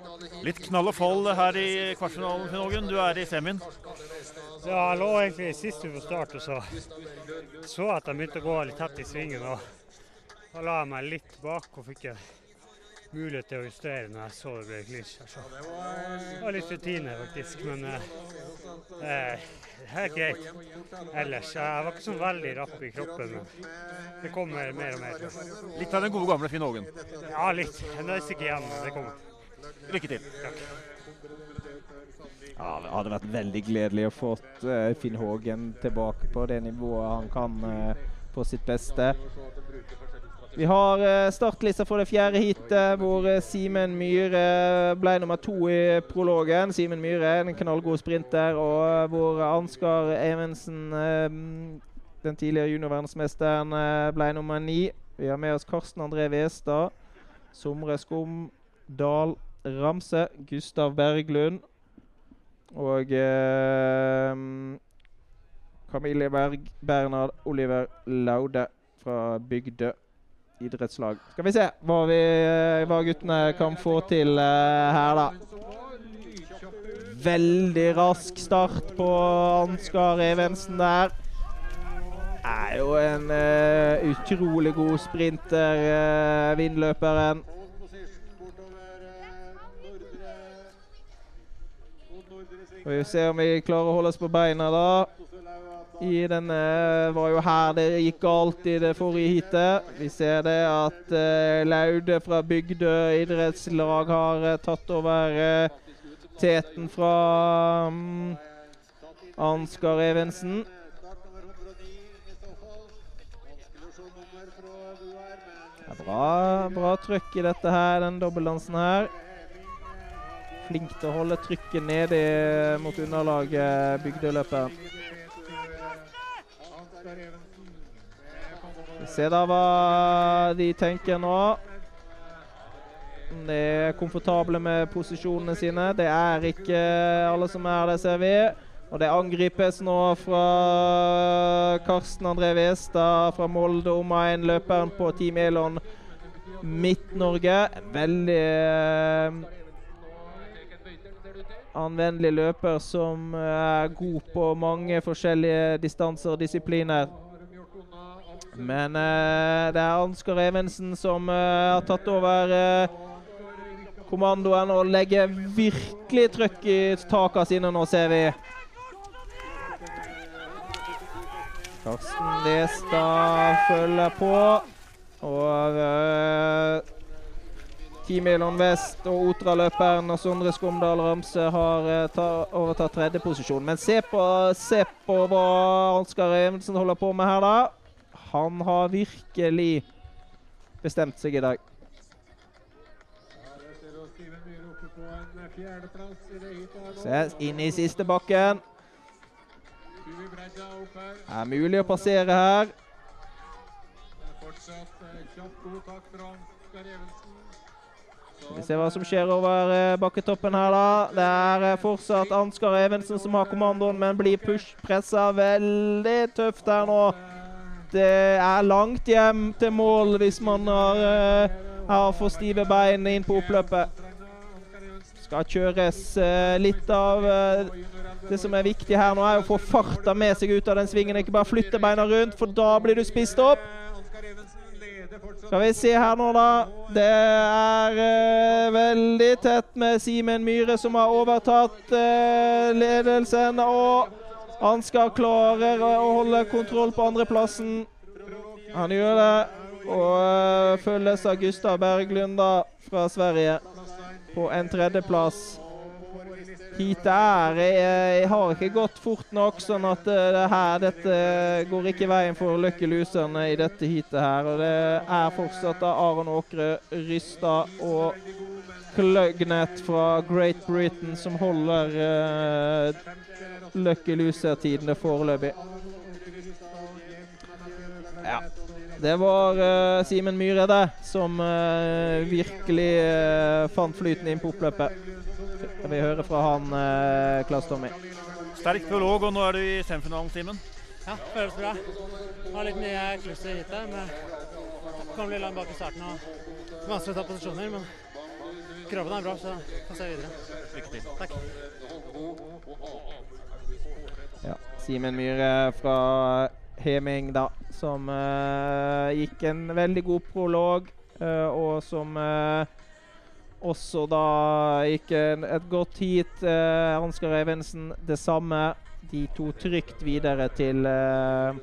Litt knall og fall her i kvartfinalen, Finn. Du er i semien. Ja, jeg lå egentlig sist på start og så så at jeg begynte å gå litt tett i svingen. og Da la jeg meg litt bak og fikk mulighet til å justere når jeg så det ble glitch. her, Så det var litt rutine, faktisk. Men eh, er helt greit ellers. Jeg var ikke så veldig rapp i kroppen, men det kommer mer og mer. Litt av den gode gamle Finn Hågen. Ja, litt. Det er ikke igjen, det kommer. Lykke til. Takk. Ja, Det hadde vært veldig gledelig å få uh, Finn Hågen tilbake på det nivået han kan på sitt beste. Vi har uh, startlista for det fjerde heatet, hvor uh, Simen Myhre ble nummer to i prologen. Simen Myhre, en knallgod sprinter, og hvor Ansgar Evensen, den tidligere juniorverdensmesteren, ble nummer ni. Vi har med oss Karsten André Westad, Somre Skum Dahl Ramse, Gustav Berglund og eh, Camille Berg, Bernhard Oliver Laude fra Bygdø. Idrettslag. Skal vi se hva, vi, hva guttene kan få til uh, her, da. Veldig rask start på Ansgar Evensen der. Er jo en uh, utrolig god sprinter, uh, vindløperen. Skal vi se om vi klarer å holde oss på beina, da. I denne var jo her det gikk galt i det forrige heatet. Vi ser det at uh, Laude fra Bygdø idrettslag har uh, tatt over uh, teten fra um, Ansgar Evensen. Bra, bra trøkk i dette her, den dobbeltdansen her. Flink til å holde trykket nede mot underlaget, Bygdøløperen. Ser da hva de tenker nå. De er komfortable med posisjonene sine. Det er ikke alle som er det, ser vi. Og det angripes nå fra Karsten André Westad fra Molde omegn, løperen på Team Elon Midt-Norge. Veldig eh, anvendelig løper som er god på mange forskjellige distanser og disipliner. Men eh, det er Ansgar Evensen som eh, har tatt over eh, kommandoen og legger virkelig trøkk i takene sine nå, ser vi. Karsten Lestad følger på. Og Elon Vest og Otra-løperen og Sondre Skomdal Ramse har uh, ta, overtatt tredjeposisjon. Men se på, se på hva Ansgar Evensen holder på med her, da. Han har virkelig bestemt seg i dag. Se, inn i siste bakken. Det er mulig å passere her. Vi ser hva som skjer over uh, bakketoppen her, da. Det er uh, fortsatt Ansgar Evensen som har kommandoen, men blir push-pressa veldig tøft her nå. Det er langt hjem til mål hvis man har, uh, har for stive bein inn på oppløpet. Skal kjøres litt av det som er viktig her nå, er å få farta med seg ut av den svingen. Ikke bare flytte beina rundt, for da blir du spist opp. Skal vi se her nå, da. Det er eh, veldig tett med Simen Myhre, som har overtatt eh, ledelsen. Og han skal klare å holde kontroll på andreplassen. Han gjør det. Og eh, følges av Gustav Berglund da, fra Sverige på en tredjeplass. Heatet er Jeg har ikke gått fort nok, sånn at det her, dette går ikke veien for Lucky Loserne i dette heatet her. Og det er fortsatt da Aron Åkre, Rystad og Kløgnet fra Great Britain som holder uh, Lucky Loser-tidene foreløpig. Ja. Det var uh, Simen Myhre det, som uh, virkelig fant flyten inn på oppløpet. Skal vi høre fra han, eh, Klaus Tommy. Sterk prolog, og nå er du i semifinalen, Simen. Ja, føles bra. Har litt mye kluss i heatet. Men kom litt langt bak i starten og vanskelig å ta posisjoner. Men kroppen er bra, så kan se videre. Lykke til. Takk. Ja, Simen Myhre fra Heming, da, som uh, gikk en veldig god prolog, uh, og som uh, også da gikk et godt heat. Eh, Ansgar Evensen det samme. De to trygt videre til eh,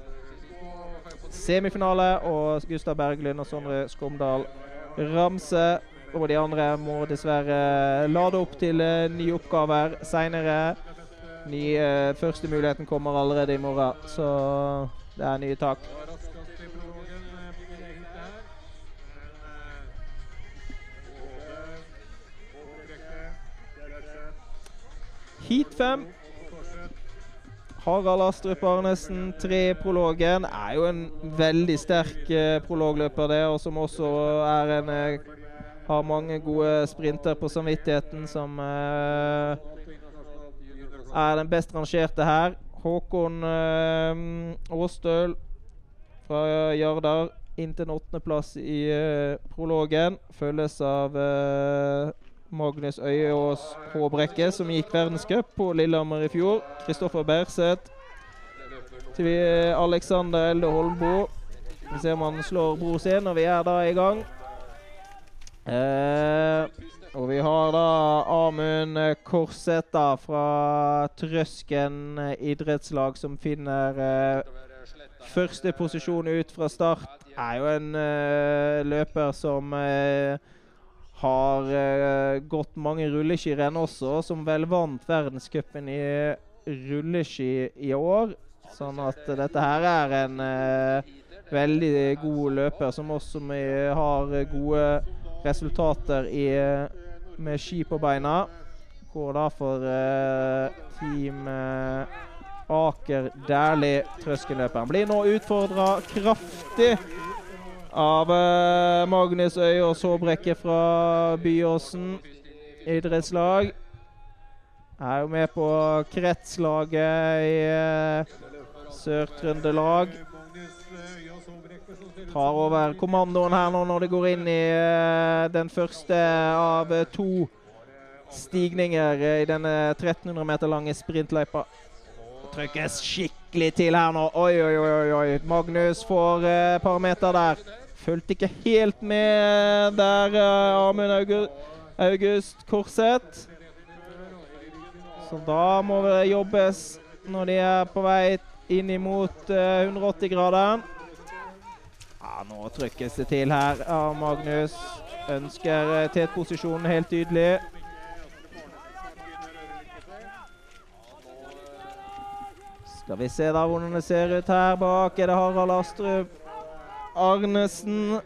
semifinale. Og Gustav Berglund og Sondre Skomdal Ramse og de andre må dessverre lade opp til eh, nye oppgaver seinere. Eh, første muligheten kommer allerede i morgen, så det er nye tak. Heat 5. Harald Astrup Arnesen, tre i prologen. Er jo en veldig sterk eh, prologløper, det. Og som også er en eh, Har mange gode sprinter på samvittigheten, som eh, er den best rangerte her. Håkon eh, Aastøl fra Jardar inn til en åttendeplass i eh, prologen. Følges av eh, Magnus Øyeås Håbrekke, som gikk verdenscup på Lillehammer i fjor. Kristoffer Berseth. Til Alexander Elde Holmbo. Vi ser om han slår bror sin, og vi er da i gang. Eh, og vi har da Amund Korseth da fra Trøsken idrettslag som finner eh, første posisjon ut fra start. Er jo en eh, løper som eh, har uh, gått mange rulleskirenn også, som vel vant verdenscupen i rulleski i år. Sånn at dette her er en eh, veldig god løper som også har gode resultater i, med ski på beina. Går da for eh, Team eh, Aker Dæhlie Trøskenløperen. Blir nå utfordra kraftig av eh, Magnus Øyås Håbrekke fra Byåsen idrettslag. Er jo med på kretslaget i eh, Sør-Trøndelag. Tar over kommandoen her nå når det går inn i eh, den første av eh, to stigninger eh, i denne 1300 meter lange sprintløypa. Trykkes skikkelig til her nå. Oi, oi, oi. oi. Magnus får et uh, par meter der. Fulgte ikke helt med der, uh, Amund August, August Korseth. Så da må det jobbes når de er på vei inn imot uh, 180-graderen. Ja, nå trykkes det til her av Magnus. Ønsker uh, tetposisjonen helt tydelig. Skal vi se da hvordan det ser ut her bak. Er det Harald Astrup Arnesen.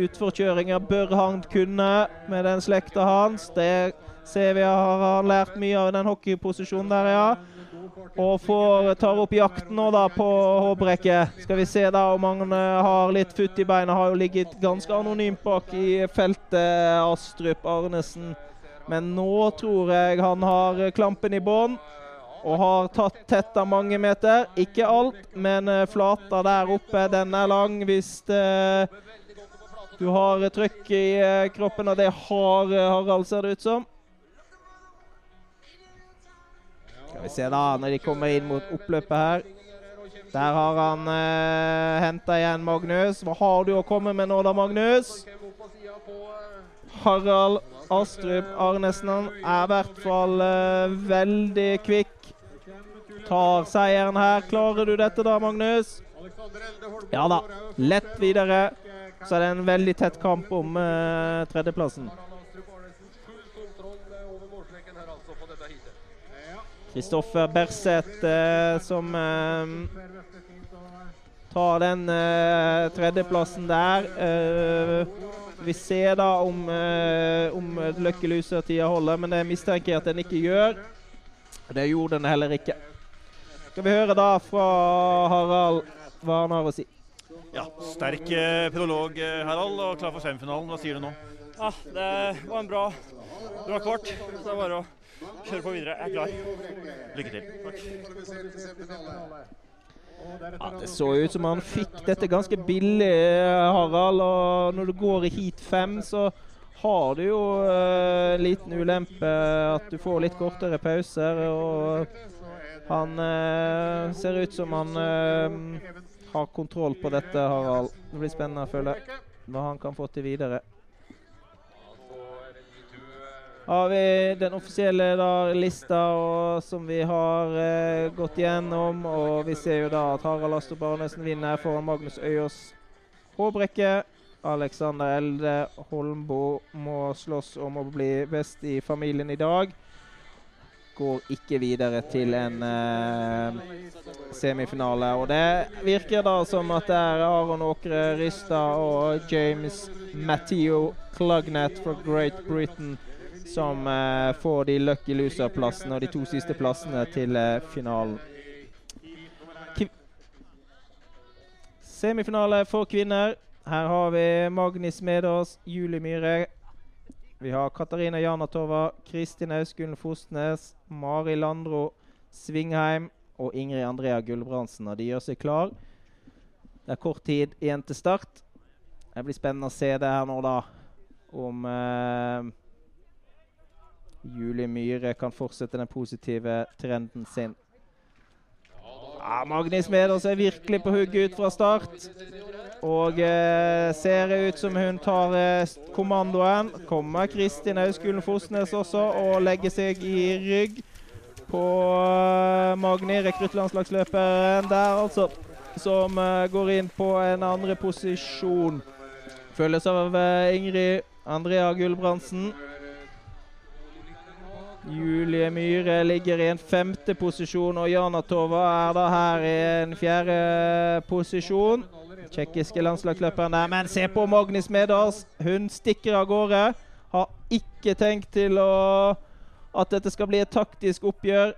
Utforkjøringa bør han kunne med den slekta hans. Det ser vi har han lært mye av den hockeyposisjonen der, ja. Og får, tar opp jakten nå da på Håbrekke. Skal vi se da om han uh, har litt futt i beina. Har jo ligget ganske anonymt bak i feltet, Astrup Arnesen. Men nå tror jeg han har klampen i bånn og har tatt tett av mange meter. Ikke alt, men uh, flata der oppe, den er lang hvis det, du har trykk i kroppen, og det har Harald, ser det ut som. Skal vi se da, når de kommer inn mot oppløpet her. Der har han eh, henta igjen Magnus. Hva har du å komme med nå da, Magnus? Harald Astrup Arnesen er i hvert fall veldig kvikk tar seieren her. Klarer du dette da, Magnus? Ja da. Lett videre. Så er det en veldig tett kamp om uh, tredjeplassen. Kristoffer Berseth uh, som uh, tar den tredjeplassen der. vi ser da om, uh, om Lucky Loser-tida holder, men det mistenker jeg at den ikke gjør. Det gjorde den heller ikke. Skal vi høre da fra Harald hva han har å si. Ja, Sterk eh, prolog, Harald, og klar for semifinalen. Hva sier du nå? Ja, Det var en bra, bra kvart. Så det er bare å kjøre på videre. Jeg er klar. Lykke til. Takk. Ja, Det så ut som han fikk dette ganske billig, Harald. Og når du går i heat fem, så har du jo en uh, liten ulempe at du får litt kortere pauser. og han uh, ser ut som han uh, har kontroll på dette, Harald. Det blir spennende å følge hva han kan få til videre. Har vi den offisielle da, lista og, som vi har uh, gått gjennom. Og vi ser jo da at Harald Astrup Arnesen vinner foran Magnus Øyås Håbrekke. Alexander Elde Holmbo må slåss om å bli best i familien i dag går ikke videre til en uh, semifinale. Og det virker da som at det er Aron Åkre Rystad og James Matteo Clugnet fra Great Britain som uh, får de lucky loser-plassene og de to siste plassene til uh, finalen. Semifinale for kvinner. Her har vi Magnus Medås, Julie Myhre, vi har Katarina Janatova, Kristin Ausgunn Fostnes, Mari Landro Svingheim og Ingrid Andrea Gulbrandsen. Og de gjør seg klar. Det er kort tid igjen til start. Det blir spennende å se det her nå, da. Om eh, Julie Myhre kan fortsette den positive trenden sin. Ja, Magnus Smedås er virkelig på hugget ut fra start. Og eh, ser ut som hun tar eh, kommandoen. Kommer Kristin Auskulen Fosnes også og legger seg i rygg på eh, Magni, rekruttlandslagsløperen der, altså. Som eh, går inn på en andre posisjon. Følges av eh, Ingrid Andrea Gulbrandsen. Julie Myhre ligger i en femte posisjon, og Janatova er da her i en fjerde posisjon. Tsjekkiske landslagsløperen der. Men se på Magnus Medals. Hun stikker av gårde. Har ikke tenkt til å at dette skal bli et taktisk oppgjør.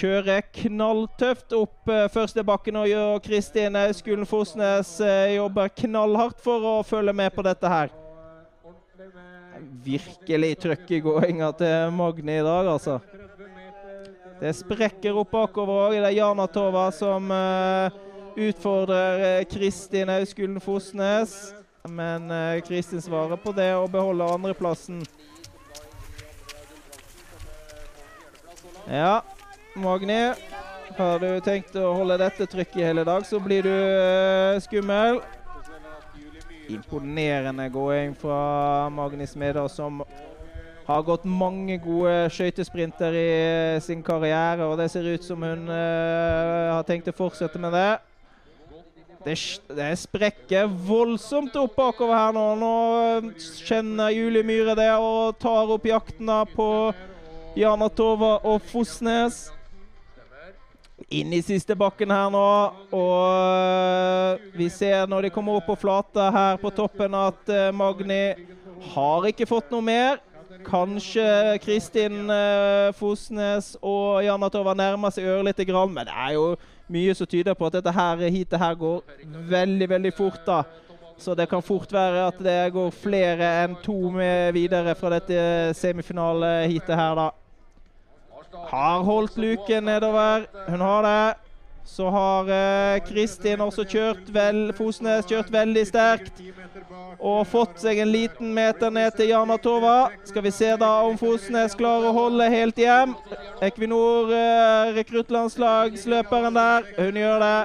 Kjører knalltøft opp uh, første bakken, og gjør Kristin Auskulen Fosnes uh, jobber knallhardt for å følge med på dette her. Virkelig trøkk i gåinga til Magni i dag, altså. Det sprekker opp bakover òg. Det er Jana Tova som eh, utfordrer eh, Kristin Auskulen Fosnes. Men eh, Kristin svarer på det og beholder andreplassen. Ja, Magni. Har du tenkt å holde dette trykket hele dag, så blir du eh, skummel. Imponerende gåing fra Magni Smeda, som har gått mange gode skøytesprinter i sin karriere. Og det ser ut som hun uh, har tenkt å fortsette med det. Det, det sprekker voldsomt opp bakover her nå. Nå eh, kjenner Julie Myhre det og tar opp jakten på Jana Tova og Fosnes. Inn i siste bakken her nå, og øh, vi ser når de kommer opp på flata her på toppen at øh, Magni har ikke fått noe mer. Kanskje Kristin Fosnes og Jana Tova nærmer seg ørlite grann, men det er jo mye som tyder på at dette her heatet her går veldig, veldig fort. da. Så det kan fort være at det går flere enn to med videre fra dette semifinaleheatet her, da. Har holdt luken nedover. Hun har det. Så har eh, Kristin også kjørt vel Fosnes kjørt veldig sterkt. Og fått seg en liten meter ned til Jana Tova. Skal vi se da om Fosnes klarer å holde helt hjem. Equinor eh, rekruttlandslagsløperen der. Hun gjør det.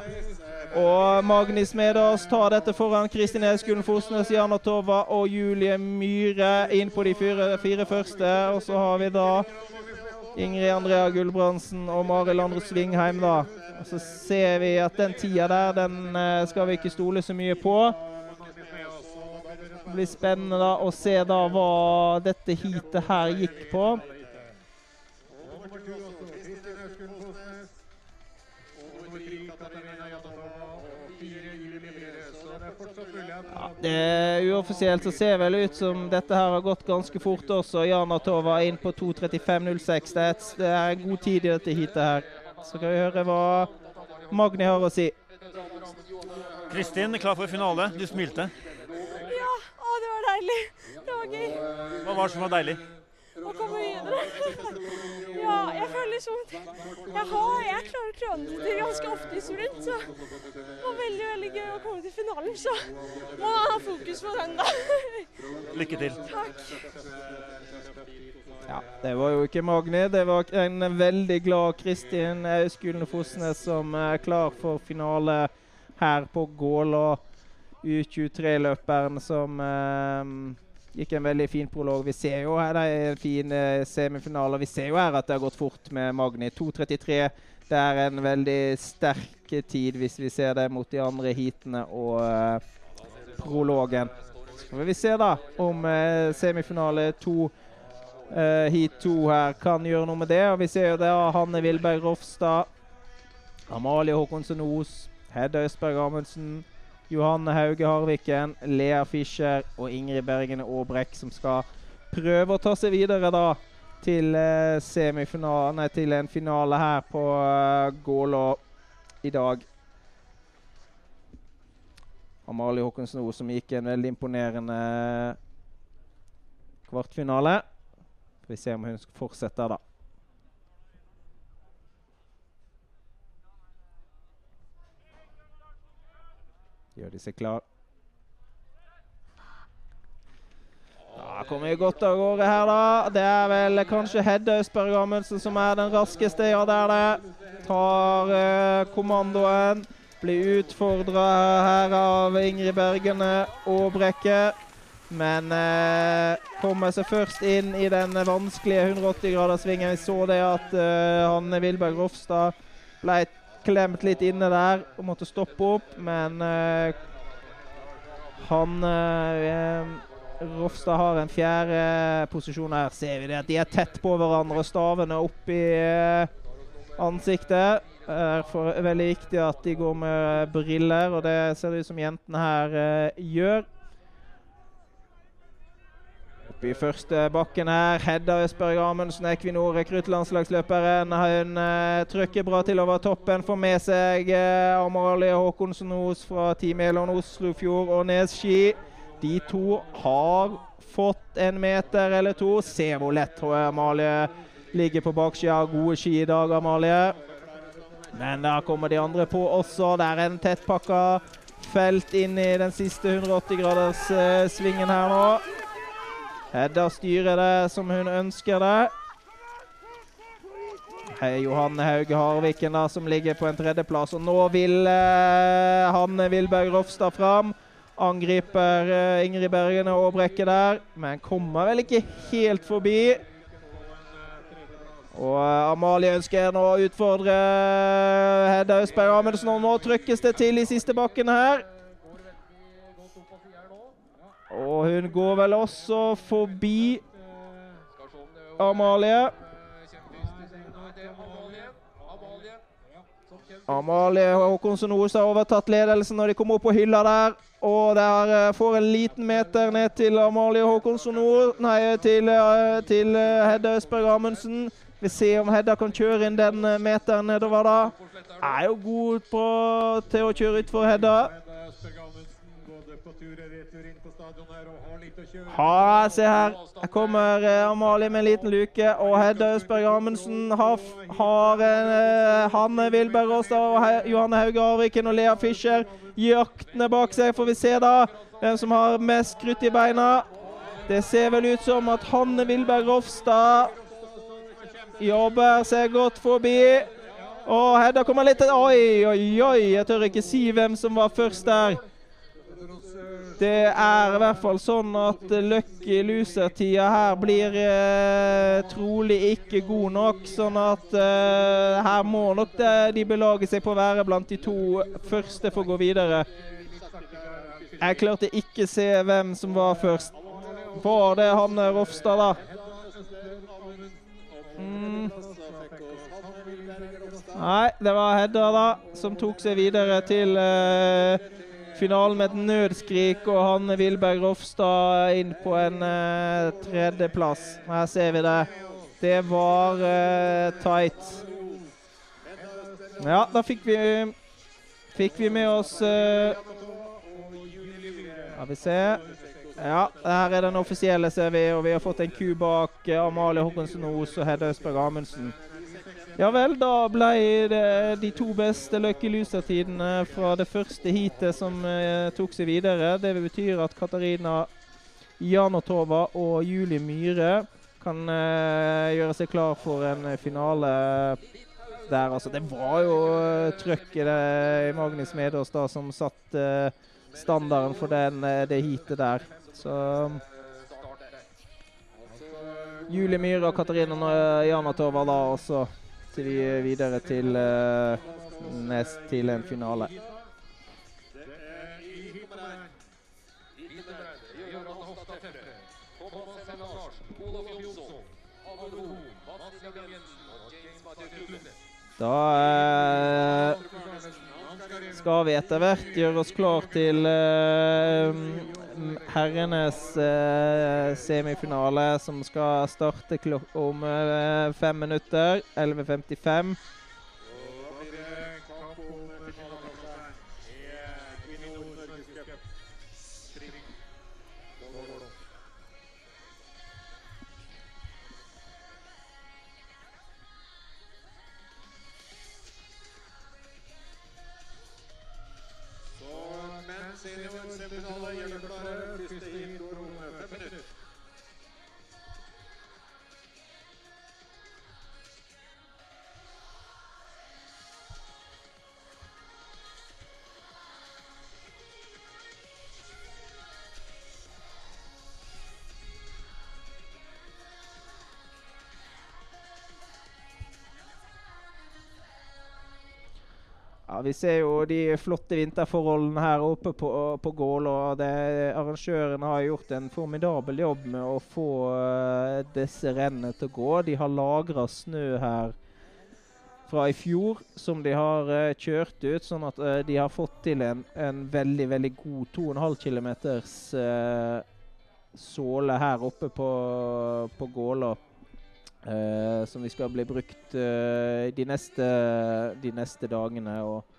Og Magni Smedås tar dette foran Kristin Eskulen Fosnes, Jana Tova og Julie Myhre inn på de fire, fire første. Og så har vi da Ingrid Andrea Gulbrandsen og Mari Landro Svingheim, da. Så ser vi at den tida der, den eh, skal vi ikke stole så mye på. Det blir spennende da å se da hva dette heatet her gikk på. Det Uoffisielt så ser vel ut som dette her har gått ganske fort også. Jana Tova inn på 2.35,06. Det, er det er en god tid i dette heatet her. Så skal vi høre hva Magni har å si. Kristin, klar for finale. Du smilte. Ja, å, det var deilig. Det var gøy Hva var det som var deilig? Å komme videre. Ja, jeg føler liksom jeg, har, jeg klarer kronetider ganske ofte i sprint, så det var veldig veldig gøy å komme til finalen. Så må man ha fokus på den, da. Lykke til. Takk. Ja, Det var jo ikke Magni, det var en veldig glad Kristin Auskulen Fosnes som er klar for finale her på Gåla. U23-løperen som eh, gikk en veldig fin prolog. Vi ser jo her det er en fin eh, semifinale. Vi ser jo her at det har gått fort med Magni. 2.33. Det er en veldig sterk tid hvis vi ser det mot de andre heatene og eh, prologen. Så får vi se da om eh, semifinale to eh, heat to her kan gjøre noe med det. Og vi ser jo det av Hanne Wilberg Rofstad, Amalie Håkonsen Os, Hedda Østberg Amundsen, Johanne Hauge Harviken, Lea Fischer og Ingrid Bergene Aabrekk som skal prøve å ta seg videre da til eh, nei, til en finale her på uh, Gålå i dag. Amalie Håkonsen Os som gikk en veldig imponerende kvartfinale. Får vi se om hun fortsetter, da. Gjør de seg klar. kommer vi godt av gårde her, da. Det er vel kanskje Hedda Østberg Amundsen som er den raskeste. Ja, det er det. Tar eh, kommandoen. Blir utfordra her av Ingrid Bergene og Brekke. Men eh, kommer seg først inn i den vanskelige 180-graderssvingen. Vi så det at eh, Hanne Wilberg Rofstad ble klemt litt inne der og måtte stoppe opp, men uh, han Rofstad har en fjerde posisjon her. Ser vi det at de er tett på hverandre og stavene opp i ansiktet. Det er det veldig viktig at de går med briller, og det ser det ut som jentene her gjør. I første bakken her. Hedda Østberg Amundsen, Equinor rekruttlandslagsløperen. Hun uh, trykker bra til over toppen. Får med seg uh, Amalie Håkonsen Os fra Team Elon Oslofjord og Nes Ski. De to har fått en meter eller to. Se hvor lett tror jeg Amalie ligger på baksida. Gode ski i dag, Amalie. Men der kommer de andre på også. Det er en tettpakka felt inn i den siste 180-graders-svingen uh, her nå. Hedda styrer det som hun ønsker det. Hei, Johanne Hauge Harviken da, som ligger på en tredjeplass. Og nå vil eh, Hanne Vilberg Rofstad fram. Angriper eh, Ingrid og Brekke der, men kommer vel ikke helt forbi. Og eh, Amalie ønsker nå å utfordre eh, Hedda Østberg Amundsen, og nå trykkes det til i siste bakken her. Og hun går vel også forbi Amalie. Amalie Håkonsen Ose har overtatt ledelsen når de kommer opp på hylla der. Og der eh, får en liten meter ned til Amalie Håkonsen Nei, til, eh, til eh, Hedda Østberg Amundsen. Vi ser om Hedda kan kjøre inn den meteren nedover da. Er jo god på, til å kjøre utfor Hedda. Ha, se her. Her kommer uh, Amalie med en liten luke. Og Hedda Østberg Amundsen har, har uh, Hanne Vilberg Råstad og Johanne Hauge Arviken og Lea Fischer jaktende bak seg. Får vi se da hvem som har mest krutt i beina. Det ser vel ut som at Hanne Vilberg Rofstad jobber seg godt forbi. Og Hedda kommer litt Oi, oi, oi! Jeg tør ikke si hvem som var først der. Det er i hvert fall sånn at Lucky Loser-tida her blir eh, trolig ikke god nok. Sånn at eh, her må nok det, de belage seg på å være blant de to første for å gå videre. Jeg klarte ikke se hvem som var først. Var det Hanne Rofstad, da? Mm. Nei, det var Hedda, da, som tok seg videre til eh, finalen med et nødskrik, og Hanne Wilberg Rofstad inn på en uh, tredjeplass. Her ser vi det. Det var uh, tight. Ja, da fikk vi Fikk vi med oss uh, Skal vi se. Ja, her er den offisielle, ser vi. Og vi har fått en ku bak Amalie Håkonsen Os og Hedda Østberg Amundsen. Ja vel, da ble det de to beste Lucky Loser-tidene fra det første heatet som eh, tok seg videre. Det betyr at Katarina Janotova og Julie Myhre kan eh, gjøre seg klar for en finale der. Altså, det var jo uh, trøkk i, det, Magnus Medås da, som satte uh, standarden for den, det heatet der. Så Julie Myhre og Katarina Janotova da også til vi videre til uh, nest til en finale. Da uh, skal vi etter hvert gjøre oss klar til uh, herrenes eh, semifinale, som skal starte om eh, fem minutter. 11.55. Vi ser jo de flotte vinterforholdene her oppe på, på Gål. og det, har gjort en formidabel jobb med å få uh, disse rennene til å gå. De har lagra snø her fra i fjor som de har uh, kjørt ut, sånn at uh, de har fått til en, en veldig veldig god 2,5 km såle her oppe på, på Gåla. Uh, som vi skal bli brukt uh, de, neste, de, neste, dagene. Og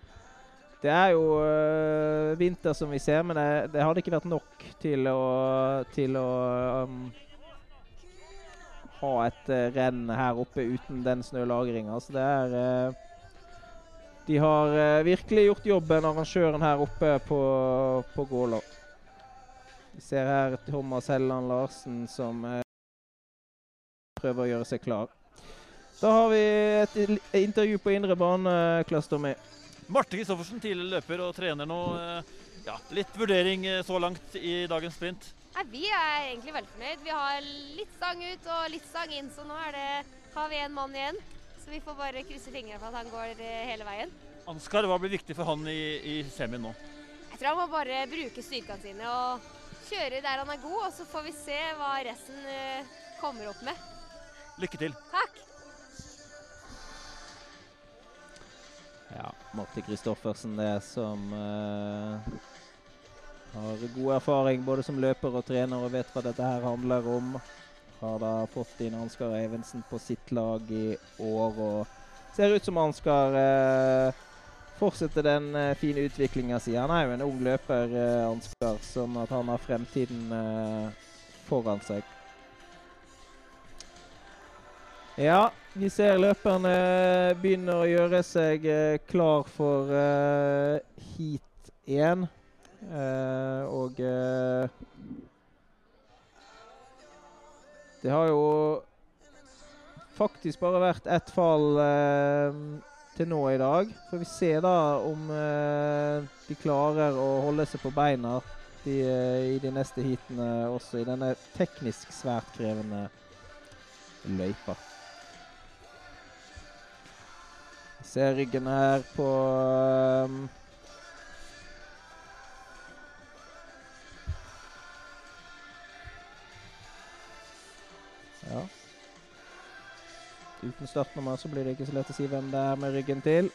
det er jo uh, vinter, som vi ser, men det, det, hadde ikke vært nok til å, til å um, ha et renn her oppe uten den snølagringa. Så det er De har virkelig gjort jobben, arrangøren her oppe på, på Gålå. Vi ser her Thomas Helland Larsen som prøver å gjøre seg klar. Da har vi et intervju på indre bane, Klass Tommy. Marte Kristoffersen, tidligere løper og trener nå. Eh, ja, litt vurdering eh, så langt i dagens sprint? Nei, vi er egentlig veldig fornøyd. Vi har litt stang ut og litt stang inn, så nå det, har vi en mann igjen. Så vi får bare krysse fingrene for at han går eh, hele veien. Ansgar, hva blir viktig for han i, i semien nå? Jeg tror han må bare bruke styrkene sine og kjøre der han er god, og så får vi se hva resten kommer opp med. Lykke til. Takk. Ja, Marte Kristoffersen, det som uh, har god erfaring både som løper og trener og vet hva dette her handler om. Har da fått inn Ansgar Evensen på sitt lag i år og ser ut som han skal fortsette den uh, fine utviklinga si. Han er jo en ung løper, Ansgar, sånn at han har fremtiden foran seg. Ja, vi ser løperne begynner å gjøre seg eh, klar for eh, heat 1. Uh, eh, og uh, Det har jo faktisk bare vært ett fall til nå i dag. Får vi se da om de klarer å holde seg på beina de, i de neste heatene også, i denne teknisk svært krevende løypa. Ser ryggen her på um, Ja. Uten startnummer så blir det ikke så lett å si hvem det er med ryggen til.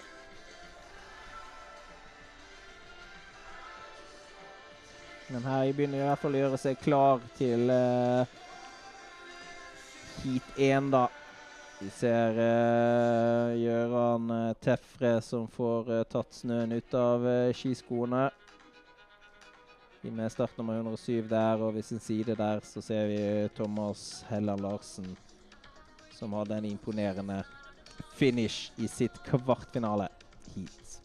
Men her begynner i hvert fall å gjøre seg klar til uh, heat 1, da. Vi ser uh, Gjøran uh, Tefre som får uh, tatt snøen ut av uh, skiskoene. Med startnummer 107 der, og ved sin side der så ser vi Thomas Helland Larsen, som hadde en imponerende finish i sitt kvartfinale-heat.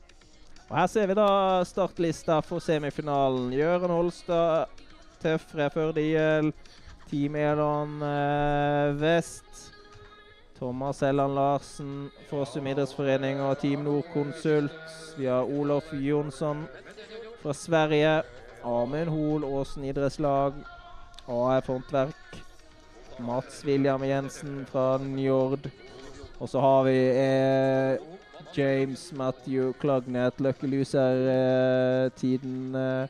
Og Her ser vi da startlista for semifinalen. Gjøran Holstad, Tefre Førdiel, Team Elon Vest. Thomas Elland Larsen, Fossum idrettsforening og Team Nordkonsult. Vi har Olof Jonsson fra Sverige. Amund Hoel, Åsen idrettslag. AF Håndverk. Mats William Jensen fra Njord. Og så har vi eh, James Matthew Klagnet, Lucky Loser-tiden. Eh,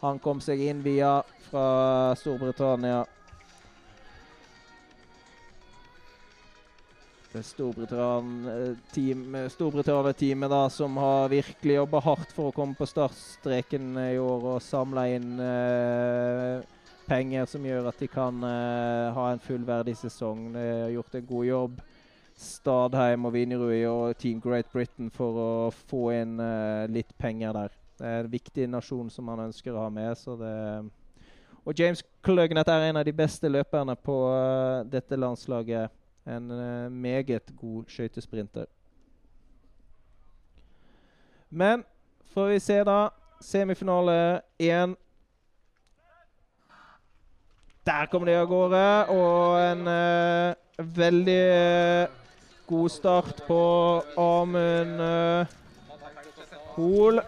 han kom seg inn via fra Storbritannia. Storbritannia-teamet Storbritannia da, som har virkelig jobba hardt for å komme på startstreken i år og samla inn eh, penger som gjør at de kan eh, ha en fullverdig sesong. De har gjort en god jobb. Stadheim og Vinjerui og Team Great Britain for å få inn eh, litt penger der. Det er en viktig nasjon som man ønsker å ha med. så det og James Kløgnet er en av de beste løperne på uh, dette landslaget. En uh, meget god skøytesprinter. Men får vi se, da. Semifinale én. Der kommer de av gårde. Og en uh, veldig uh, god start på Amund Hoel.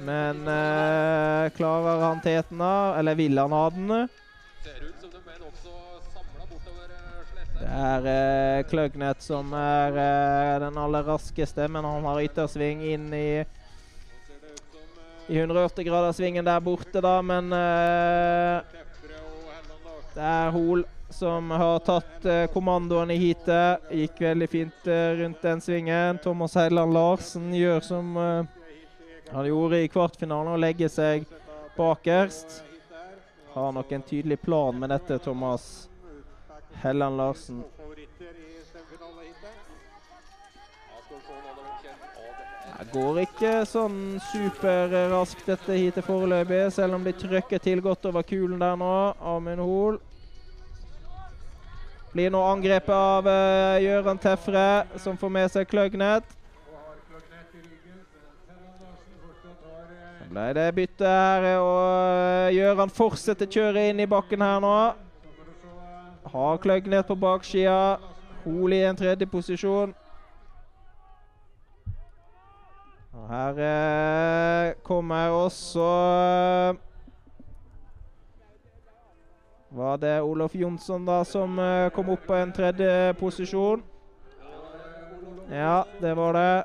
Men klarer han teten, da? Eller vil han ha den? Det er uh, Kløgnet som er uh, den aller raskeste, men han har yttersving inn i i 180-graderssvingen der borte, da, men eh, det er Hol som har tatt eh, kommandoen i heatet. Gikk veldig fint eh, rundt den svingen. Thomas Heiland Larsen gjør som eh, han gjorde i kvartfinalen, å legge seg bakerst. Har nok en tydelig plan med dette, Thomas Helland Larsen. Det går ikke sånn superraskt dette heatet foreløpig, selv om de trykker til godt over kulen der nå. Amund Hoel. Blir nå angrepet av uh, Gøran Tefre, som får med seg Kløgnet. Så ble det bytte her, og uh, Gøran fortsetter kjøret inn i bakken her nå. Har Kløgg ned på baksida. Hol i en tredje posisjon. Og her eh, kommer også eh, Var det Olof Jonsson da som eh, kom opp på en tredje posisjon? Ja, det var det.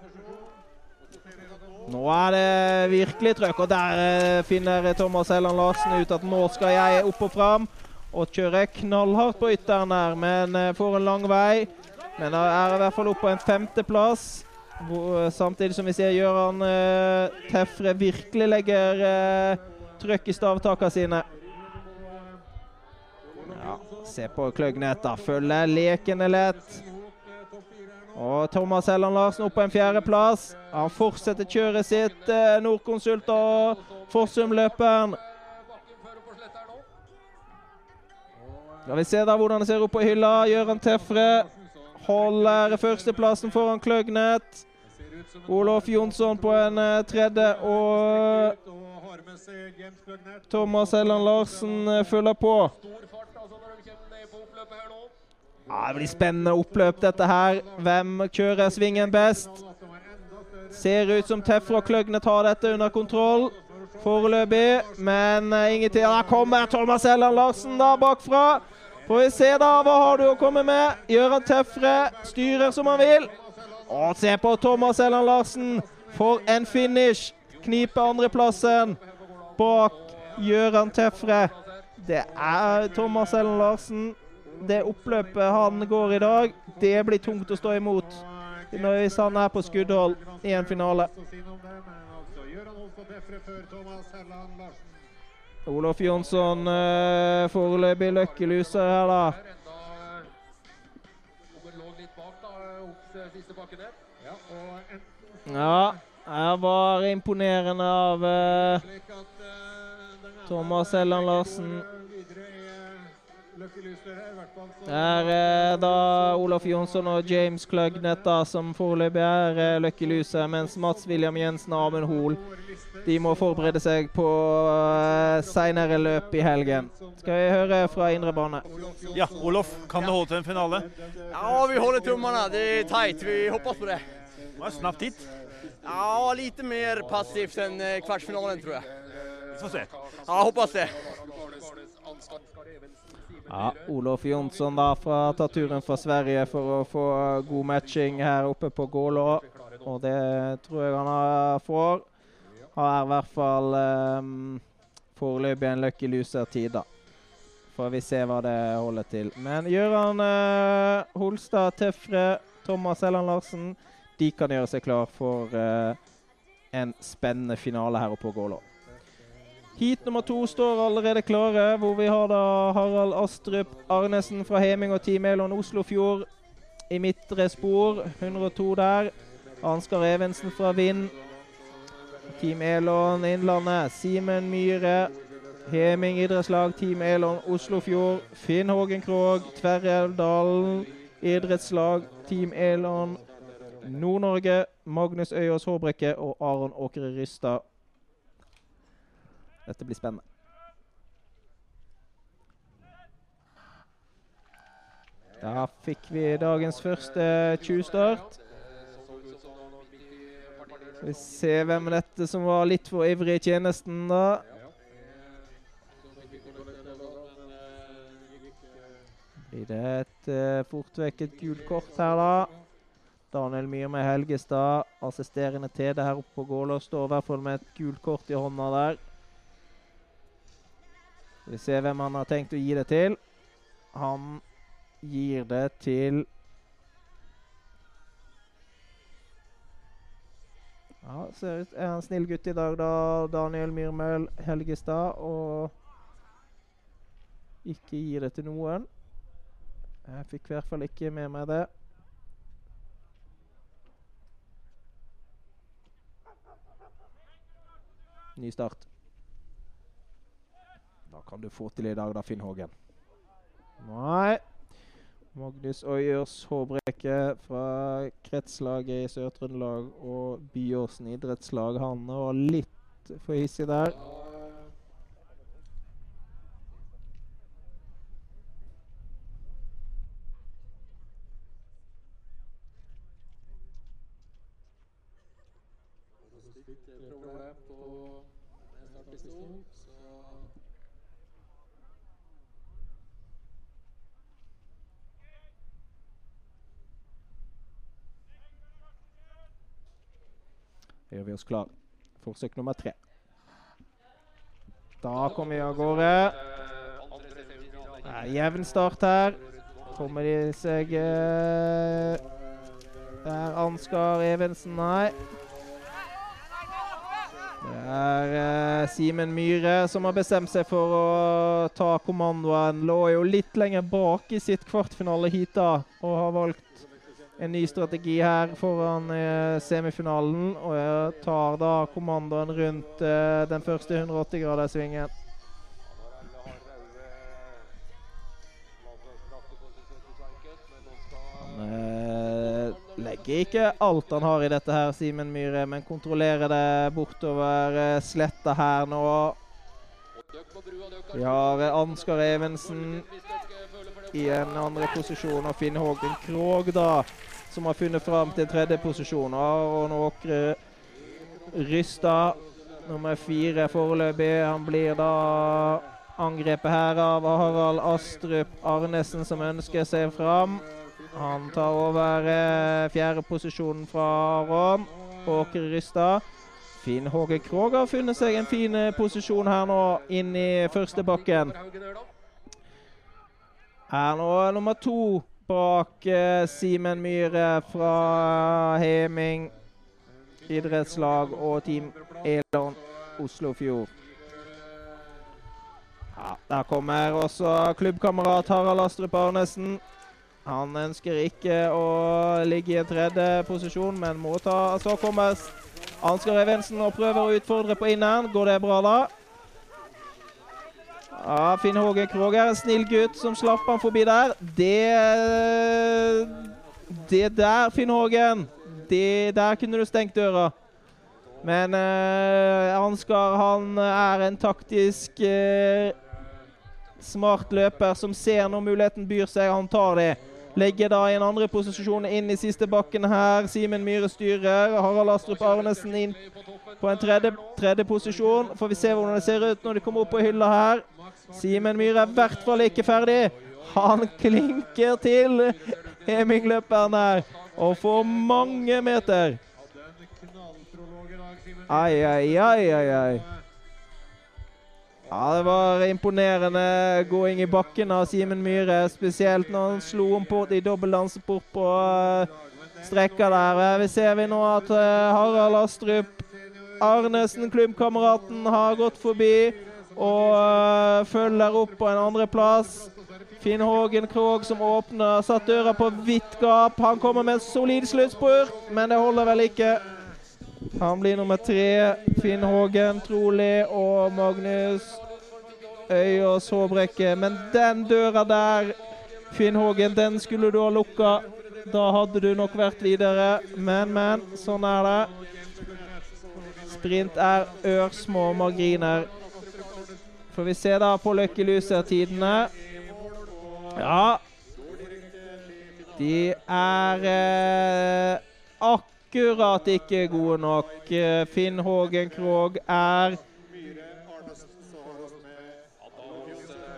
Nå er det virkelig trøkk, og der eh, finner Thomas Helland Larsen ut at nå skal jeg opp og fram og kjører knallhardt på ytteren her, men eh, får en lang vei. Men er i hvert fall oppe på en femteplass. Samtidig som vi ser Gøran uh, Tefre virkelig legger uh, trøkk i stavtakene sine. Ja, se på Kløgnet, da. Følger lekende lett. Og Thomas Helland Larsen opp på en fjerdeplass. Han fortsetter kjøret sitt, uh, Nordkonsult og Fossum-løperen. Skal vi se da hvordan det ser ut på hylla. Gøran Tefre holder førsteplassen foran Kløgnet. Olof Jonsson på en uh, tredje, og Thomas Helland Larsen uh, følger på. Ja, det blir spennende oppløp, dette her. Hvem kjører svingen best? Ser ut som Tefre og Kløgnet har dette under kontroll foreløpig, men uh, ingenting. Der kommer Thomas Helland Larsen da bakfra. Får vi se, da. Hva har du å komme med? Gjør han tøffere. styrer som han vil. Og se på Thomas Helland Larsen. For en finish. Kniper andreplassen bak Gjøran Tefre. Det er Thomas Helland Larsen. Det oppløpet han går i dag, det blir tungt å stå imot hvis han er på skuddhold i en finale. Olof Jonsson eh, foreløpig løkkeluser her, da. Ja, her var imponerende av eh, Thomas Helland Larsen. Det er uh, da Olof Jonsson og James Kløgnet da, som foreløpig er eh, Lucky Loser, mens Mats William Jensen og Amund Hoel de må forberede seg på eh, seinere løp i helgen. Skal vi høre fra indre bane? Ja, Olof, kan det holde til en finale? Ja, vi holder tummarna. Det er tight. Vi hoppas på det. Det var snabbt hit. Ja, litt mer passivt enn kvartsfinalen, tror jeg. Vi får se. Ja, hoppas det. Ja, Olof Jonsson da fra tatt turen fra Sverige for å få god matching her oppe på Gålå. Og det tror jeg han får. Har i hvert fall um, foreløpig en lucky loser-tid, da. Får vi se hva det holder til. Men Gøran uh, Holstad, Tøffre, Thomas Elland Larsen de kan gjøre seg klar for uh, en spennende finale her oppe på Gålå. Heat nummer to står allerede klare, hvor vi har da Harald Astrup Arnesen fra Heming og Team Elon Oslofjord i midtre spor. 102 der. Ansgar Evensen fra Vind. Team Elon Innlandet. Simen Myhre. Heming idrettslag, Team Elon Oslofjord. Finn Hågen Krog. Tverrelvdalen idrettslag, Team Elon Nord-Norge. Magnus Øyås Hårbrekke og Aron Åkre Rystad dette blir spennende. Da fikk vi dagens første tjuvstart. Vi ser hvem dette som var litt for ivrig i tjenesten, da. Blir det et uh, fort vekk et gult kort her, da. Daniel Myrme Helgestad assisterende TD her oppe på Gålå står i hvert fall med et gult kort i hånda der. Vi ser hvem han har tenkt å gi det til. Han gir det til Ja, ser ut er en snill gutt i dag, da. Daniel Myrmøl Helgestad. Og ikke gir det til noen. Jeg fikk i hvert fall ikke med meg det. Ny start. Kan du få til i dag, da, Finn Hågen. Nei. Magnus Øyers Håbrekke fra kretslaget i Sør-Trøndelag og Byåsen idrettslag. Han var litt for hissig der. Oss klar. Forsøk nummer tre. Da kommer vi av gårde. Det er jevn start her. Kommer de seg eh, Det er Ansgar Evensen, nei. Det er uh, Simen Myhre som har bestemt seg for å ta kommandoen. Lå jo litt lenger bak i sitt kvartfinale-heat da, og har valgt en ny strategi her foran eh, semifinalen. Og jeg tar da kommandoen rundt eh, den første 180-graderssvingen. Han eh, legger ikke alt han har i dette her, Simen Myhre, men kontrollerer det bortover eh, sletta her nå. Vi har eh, Ansgar Evensen i en andre posisjon, og Finn Hågen Krogh da, som har funnet fram til tredje posisjon. Aron Åkre Rystad, nummer fire foreløpig. Han blir da angrepet her av Harald Astrup Arnesen, som ønsker seg fram. Han tar over eh, fjerde posisjonen fra Aron Åkre Rystad. Finn Håge Krogh har funnet seg en fin eh, posisjon her nå, inn i første bakken. Her nå nummer to bak Simen Myhre fra Heming idrettslag og Team Elon Oslofjord. Ja, der kommer også klubbkamerat Harald Astrup Arnesen. Han ønsker ikke å ligge i en tredje posisjon, men må ta Så kommer Ansgar Evensen og prøver å utfordre på inneren. Går det bra, da? Ja, Finn Håge Krogh er en snill gutt som slapp han forbi der. Det Det der, Finn Hågen, det der kunne du stengt døra. Men eh, Ansgar han er en taktisk eh, smart løper som ser når muligheten byr seg. Han tar det. Legger da i en andre posisjon inn i siste bakken her. Simen Myhre styrer. Harald Astrup Arnesen inn på en tredje, tredje posisjon. Får vi se hvordan det ser ut når de kommer opp på hylla her. Simen Myhre er i hvert fall ikke ferdig. Han klinker til Heming-løperen her og får mange meter. Ai, ai, ai, ai, ai. Ja, Det var imponerende gåing i bakken av Simen Myhre. Spesielt når han slo om på i dobbeltdanseport på uh, strekka der. Vi ser vi nå at uh, Harald Astrup Arnesen, klubbkameraten, har gått forbi og uh, følger opp på en andreplass. Finn Hågen Krogh som åpner, satt døra på vidt gap. Han kommer med en solid sluttspurt, men det holder vel ikke. Han blir nummer tre. Finn Hågen, trolig, og Magnus Øyås Håbrekke. Men den døra der, Finn Hågen, den skulle du ha lukka. Da hadde du nok vært videre. Men, men. Sånn er det. Sprint er ørsmå marginer. Får vi se da på Lucky Loser-tidene. Ja De er eh, akkurat ikke gode nok. Eh, Finn Hågen Krogh er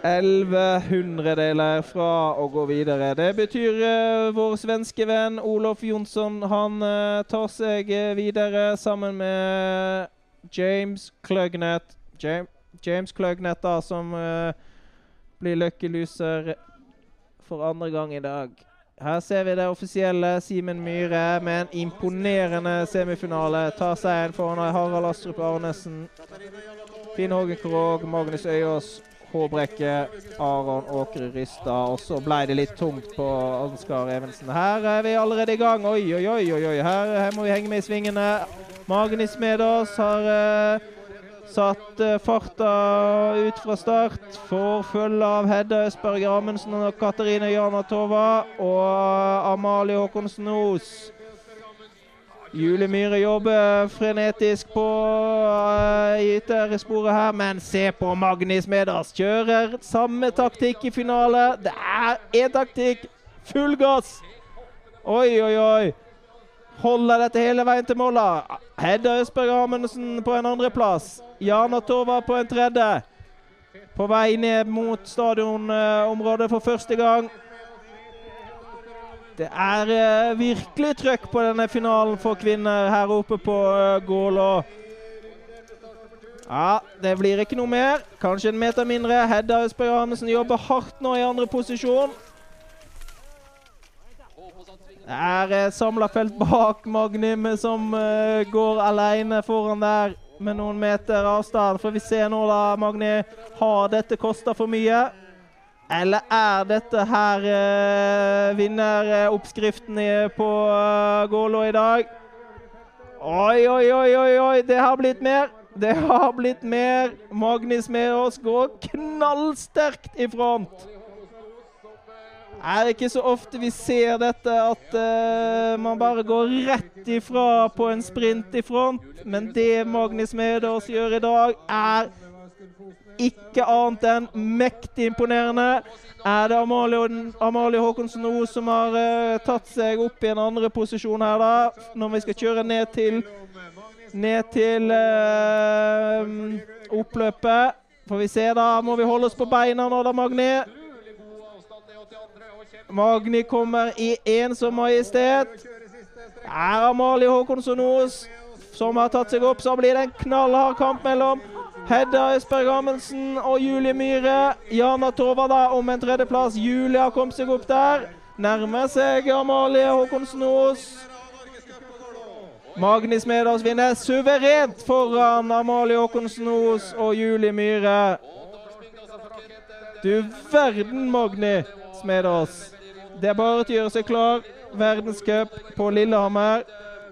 11 hundredeler fra å gå videre. Det betyr uh, vår svenske venn Olof Jonsson han uh, tar seg uh, videre sammen med James Kløgnet. James, James Kløgnett, da, som blir lucky loser for andre gang i dag. Her ser vi det offisielle. Simen Myhre med en imponerende semifinale tar seieren foran Harald Astrup Arnesen. Finn Hågen Krogh, Magnus Øyås, Håbrekke, Aron Åkre Rystad. Og så ble det litt tungt på Ansgar Evensen. Her er vi allerede i gang. Oi, oi, oi. oi. Her, her må vi henge med i svingene. Magnus med oss har uh, satt uh, farta ut fra start. Får følge av Hedda Østberg Amundsen og Katarina Janatova. Og Amalie Håkonsen Os. Julie Myhre jobber frenetisk på uh, yttersporet her, men se på Magnis Medas. Kjører samme taktikk i finale. Det er én taktikk. Full gass. Oi, oi, oi. Holder dette hele veien til målet. Hedda Østberg Amundsen på en andreplass. Jana Tova på en tredje. På vei ned mot stadionområdet for første gang. Det er uh, virkelig trøkk på denne finalen for kvinner her oppe på uh, Gålå. Ja, det blir ikke noe mer. Kanskje en meter mindre. Hedda Østberg Amundsen jobber hardt nå i andre posisjon. Er uh, samla felt bak Magnum, som uh, går alene foran der med noen meter avstand. Får vi ser nå da, Magni, har dette kosta for mye? Eller er dette her uh, vinneroppskriften på uh, Gålå i dag? Oi, oi, oi, oi, oi, det har blitt mer. Det har blitt mer. Magnus med oss går knallsterkt i front. Er det ikke så ofte vi ser dette, at uh, man bare går rett ifra på en sprint i front. Men det Magnus Medås gjør i dag, er ikke annet enn mektig imponerende. Er det Amalie, Amalie Håkonsen O som har uh, tatt seg opp i en andre posisjon her, da? Når vi skal kjøre ned til ned til uh, oppløpet. Får vi se, da. Må vi holde oss på beina nå, da, Magni? Magni kommer i ensom majestet. Er Amalie Håkonsson Aas som har tatt seg opp, så blir det en knallhard kamp mellom Hedda Østberg Amundsen og Julie Myhre. Jana Tova da om en tredjeplass. Julie har kommet seg opp der. Nærmer seg Amalie Håkonsen Aas. Magni Medås vinner suverent foran Amalie Håkonsen Aas og Julie Myhre. Du verden, Magni Smedås. Det er bare å gjøre seg klar. Verdenscup på Lillehammer.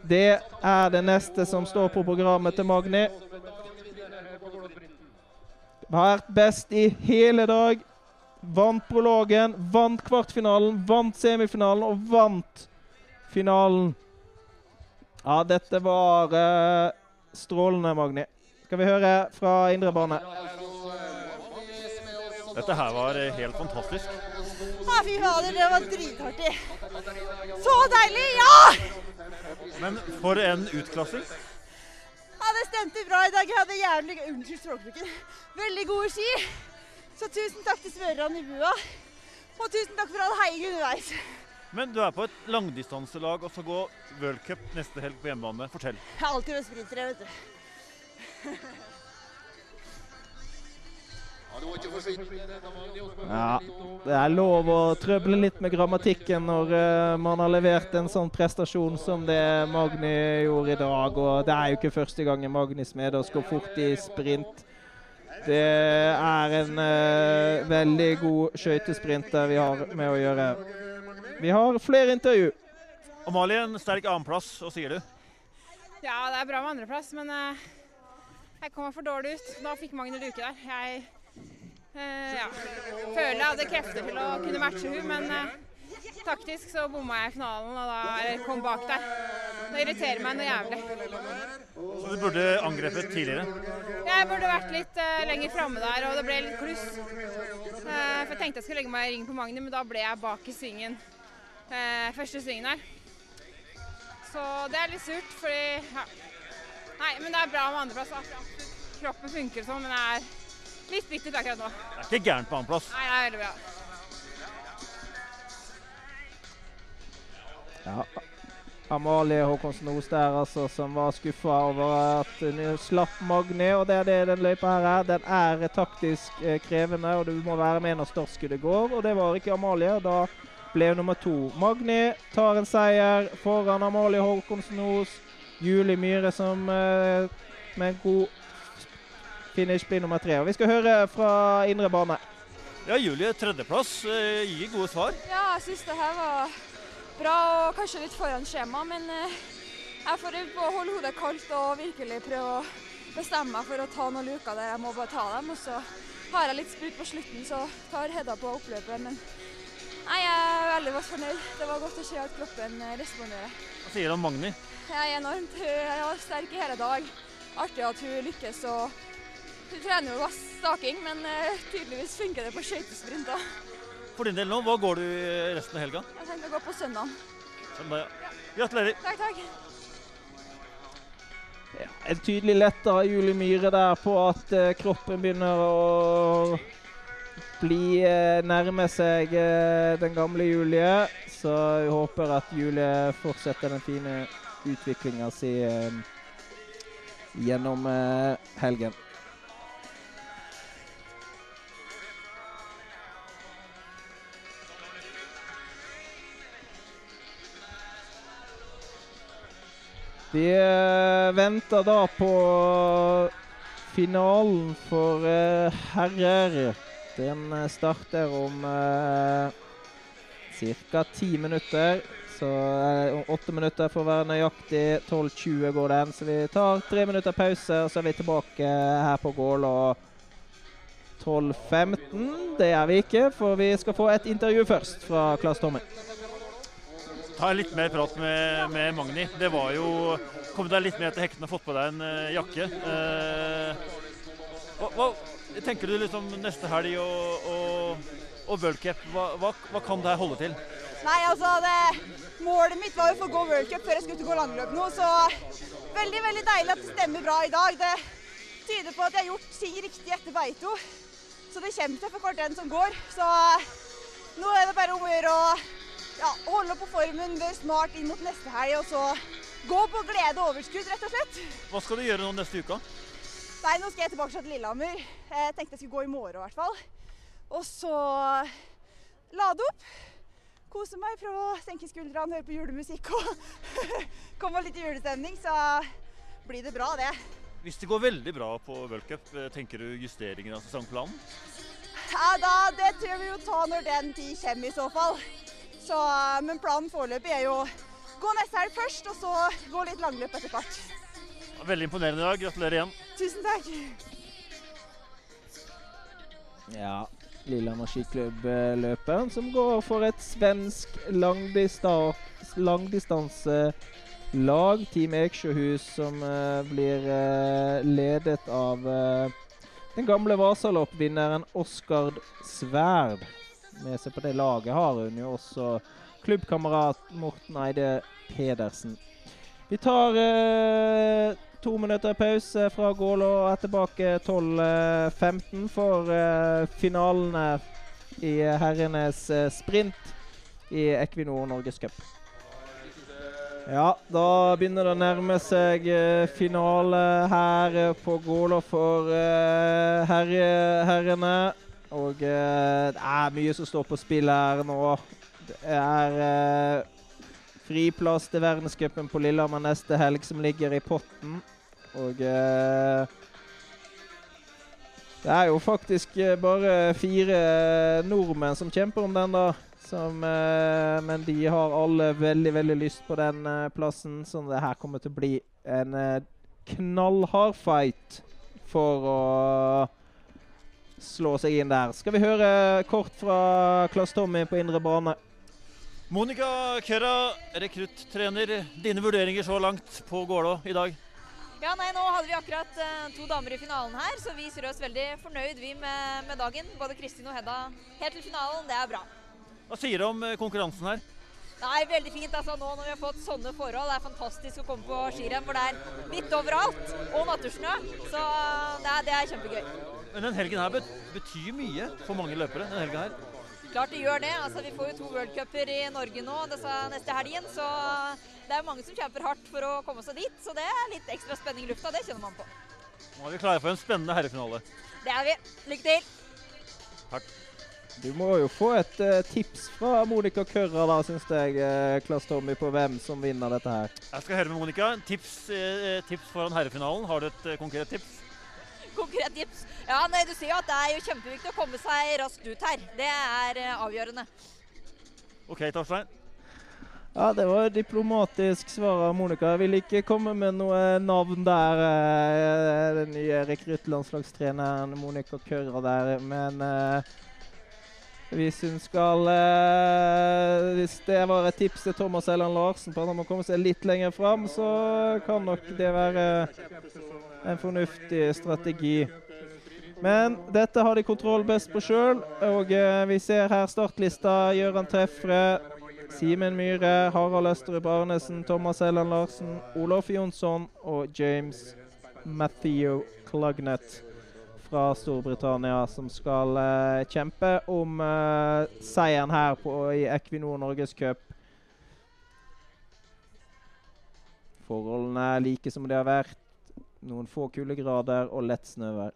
Det er det neste som står på programmet til Magni. Vært best i hele dag. Vant prologen, vant kvartfinalen, vant semifinalen og vant finalen. Ja, dette var uh, strålende, Magni. Skal vi høre fra indre bane? Dette her var eh, helt fantastisk. Ja, fy fader, det var dritartig. Så deilig! Ja! Men for en utklassing. Ja, det stemte bra i dag. Jeg hadde jævlig Unnskyld språkbruken. Veldig gode ski. Så tusen takk til smørerne i bua. Og tusen takk for all heiing underveis. Men du er på et langdistanselag og skal gå worldcup neste helg på hjemmebane. Fortell. Jeg har alltid vært sprinter, jeg, vet du. Ja, det er lov å trøble litt med grammatikken når uh, man har levert en sånn prestasjon som det Magni gjorde i dag. Og det er jo ikke første gangen Magni Smedås går fort i sprint. Det er en uh, veldig god skøytesprinter vi har med å gjøre. Vi har flere intervju. Amalie, en sterk annenplass. Hva sier du? Ja, det er bra med andreplass, men uh, jeg kom for dårlig ut. Da fikk Magni luke der. Jeg ja. Føler jeg hadde krefter til å kunne matche hun, men uh, taktisk så bomma jeg i finalen og da kom bak der. Det irriterer meg noe jævlig. Så du burde angrepet tidligere? Jeg burde vært litt uh, lenger framme der, og det ble litt kluss. for jeg tenkte jeg skulle legge meg i ringen på Magni, men da ble jeg bak i svingen. første svingen her. Så det er litt surt, fordi ja. Nei, men det er bra med andreplass. Kroppen funker sånn, men jeg er litt bittert akkurat nå. Det er ikke gærent på annenplass. Nei, det er veldig bra. Ja. Amalie Håkonsen Os der, altså, som var skuffa over at hun slapp Magni. Og det er det den løypa her er. Den er taktisk eh, krevende, og du må være med når startskuddet går. Og det var ikke Amalie. og Da ble hun nummer to. Magni tar en seier foran Amalie Håkonsen Os. Julie Myhre som eh, med en god finish nummer tre. Og vi skal høre fra indre bane. Ja, Julie tredjeplass eh, gir gode svar. Ja, jeg syns det her var bra og kanskje litt foran skjema, men eh, jeg får på å holde hodet kaldt og virkelig prøve å bestemme meg for å ta noen luker der jeg må bare ta dem. Og så har jeg litt sprut på slutten, så tar Hedda på oppløpet. Men nei, jeg er veldig godt fornøyd. Det var godt å se at kroppen eh, responderer. Hva sier du om Magni? Jeg er enormt jeg er sterk i hele dag. Artig at hun lykkes. og Hun trener jo staking, men eh, tydeligvis funker det på skøytesprint. For din del nå, hva går du resten av helga? Jeg tenkte å gå på søndag. Søndag, ja. Gratulerer. Takk, takk. Ja, en tydelig letta Julie Myhre der på at uh, kroppen begynner å bli uh, nærme seg uh, den gamle Julie. Så vi håper at Julie fortsetter den fine utviklinga si gjennom helgen. Vi eh, venter da på finalen for eh, herrer. Den eh, starter om ca. ti minutter. Så åtte minutter for å være nøyaktig. 12.20 går den. Så vi tar tre minutter pause, og så er vi tilbake her på Gålå 12.15. Det er vi ikke, for vi skal få et intervju først fra Klass Tommy. Ta litt mer prat med, med Magni. Det var jo Kom deg litt mer til hektene og fått på deg en uh, jakke. Uh, hva, hva, tenker du liksom neste helg og, og, og World Cup, hva, hva, hva, kan det her holde til? Nei, altså det, Målet mitt var jo for å gå World Cup før jeg skulle gå langløp nå, så veldig veldig deilig at det stemmer bra i dag. Det tyder på at jeg har gjort ting riktig etter Beito. Så det kommer til for hvert den som går. Så nå er det bare om å gjøre å ja, holde på formen, snart smart inn mot neste helg, og så gå på glede og overskudd, rett og slett. Hva skal du gjøre nå neste uke? Nei, nå skal jeg tilbake til Lillehammer. Jeg tenkte jeg skulle gå i morgen i hvert fall. Og så lade opp. Kose meg, prøve å senke skuldrene, høre på julemusikk og komme litt i julestemning. Så blir det bra, det. Hvis det går veldig bra på World Cup, tenker du justeringer av sesongplanen? Ja, da, Det tror vi jo ta når den tid kommer, i så fall. Så, men planen foreløpig er jo gå neste helg først, og så gå litt langløp etter hvert. Veldig imponerende i dag. Gratulerer igjen. Tusen takk. Ja, Lillehammer skiklubb-løperen som går for et svensk langdistanselag. Team Eksjøhus som uh, blir uh, ledet av uh, den gamle Vasaloppvinneren Oskar Sverd. Med seg på det laget har hun jo også klubbkamerat Morten Eide Pedersen. Vi tar to minutter pause fra Gål og er tilbake 12.15 for eh, finalene i herrenes uh, sprint i Equinor Norgescup. Ja, da begynner det å nærme seg eh, finale her på Gålå for herre, herrene. Og det er mye som står på spill her nå. Det er friplass til verdenscupen på Lillehammer neste helg som ligger i potten. Og eh, Det er jo faktisk bare fire nordmenn som kjemper om den, da. Som, eh, men de har alle veldig, veldig lyst på den eh, plassen, så det her kommer til å bli en knallhard fight for å slå seg inn der. Skal vi høre kort fra Klass Tommy på indre bane? Monica Køra, rekruttrener. Dine vurderinger så langt på Gålå i dag? Ja, nei, Nå hadde vi akkurat eh, to damer i finalen her, så vi ser oss veldig fornøyd vi med, med dagen. Både Kristin og Hedda helt til finalen. Det er bra. Hva sier du om uh, konkurransen her? Det er veldig fint altså nå når vi har fått sånne forhold. Det er fantastisk å komme på skirenn hvor det er litt overalt, og nattersnø. Så uh, det er, det er kjempegøy. Men den helgen her betyr mye for mange løpere. den helgen her. Klart det gjør det. Altså, vi får jo to worldcuper i Norge nå disse neste helgen, så det er mange som kjemper hardt for å komme seg dit. Så det er litt ekstra spenning i lufta, det kjenner man på. Nå er vi klare for en spennende herrefinale. Det er vi. Lykke til! Takk. Du må jo få et uh, tips fra Monica Kørra, da, syns jeg, uh, Klass Tommy, på hvem som vinner dette her. Jeg skal høre med Monica. Tips, uh, tips foran herrefinalen. Har du et konkret tips? Konkret tips. Ja, nei, Du sier jo at det er jo kjempeviktig å komme seg raskt ut her. Det er avgjørende. OK, Torstein. Ja, det var diplomatisk svar av Monica. Jeg vil ikke komme med noe navn der. Den nye rekruttlandslagstreneren Monica Kørra der. Men hvis hun skal eh, Hvis det var et tips til Thomas Elland Larsen på at han må komme seg litt lenger fram, så kan nok det være en fornuftig strategi. Men dette har de kontroll best på sjøl, og eh, vi ser her startlista. Gøran Treffre, Simen Myhre, Harald Østrup Arnesen, Thomas Elland Larsen, Olof Jonsson og James Matthew Clugnet fra Storbritannia, som skal eh, kjempe om eh, seieren her på, i Equinor Norgescup. Forholdene er like som de har vært. Noen få kuldegrader og lett snøvær.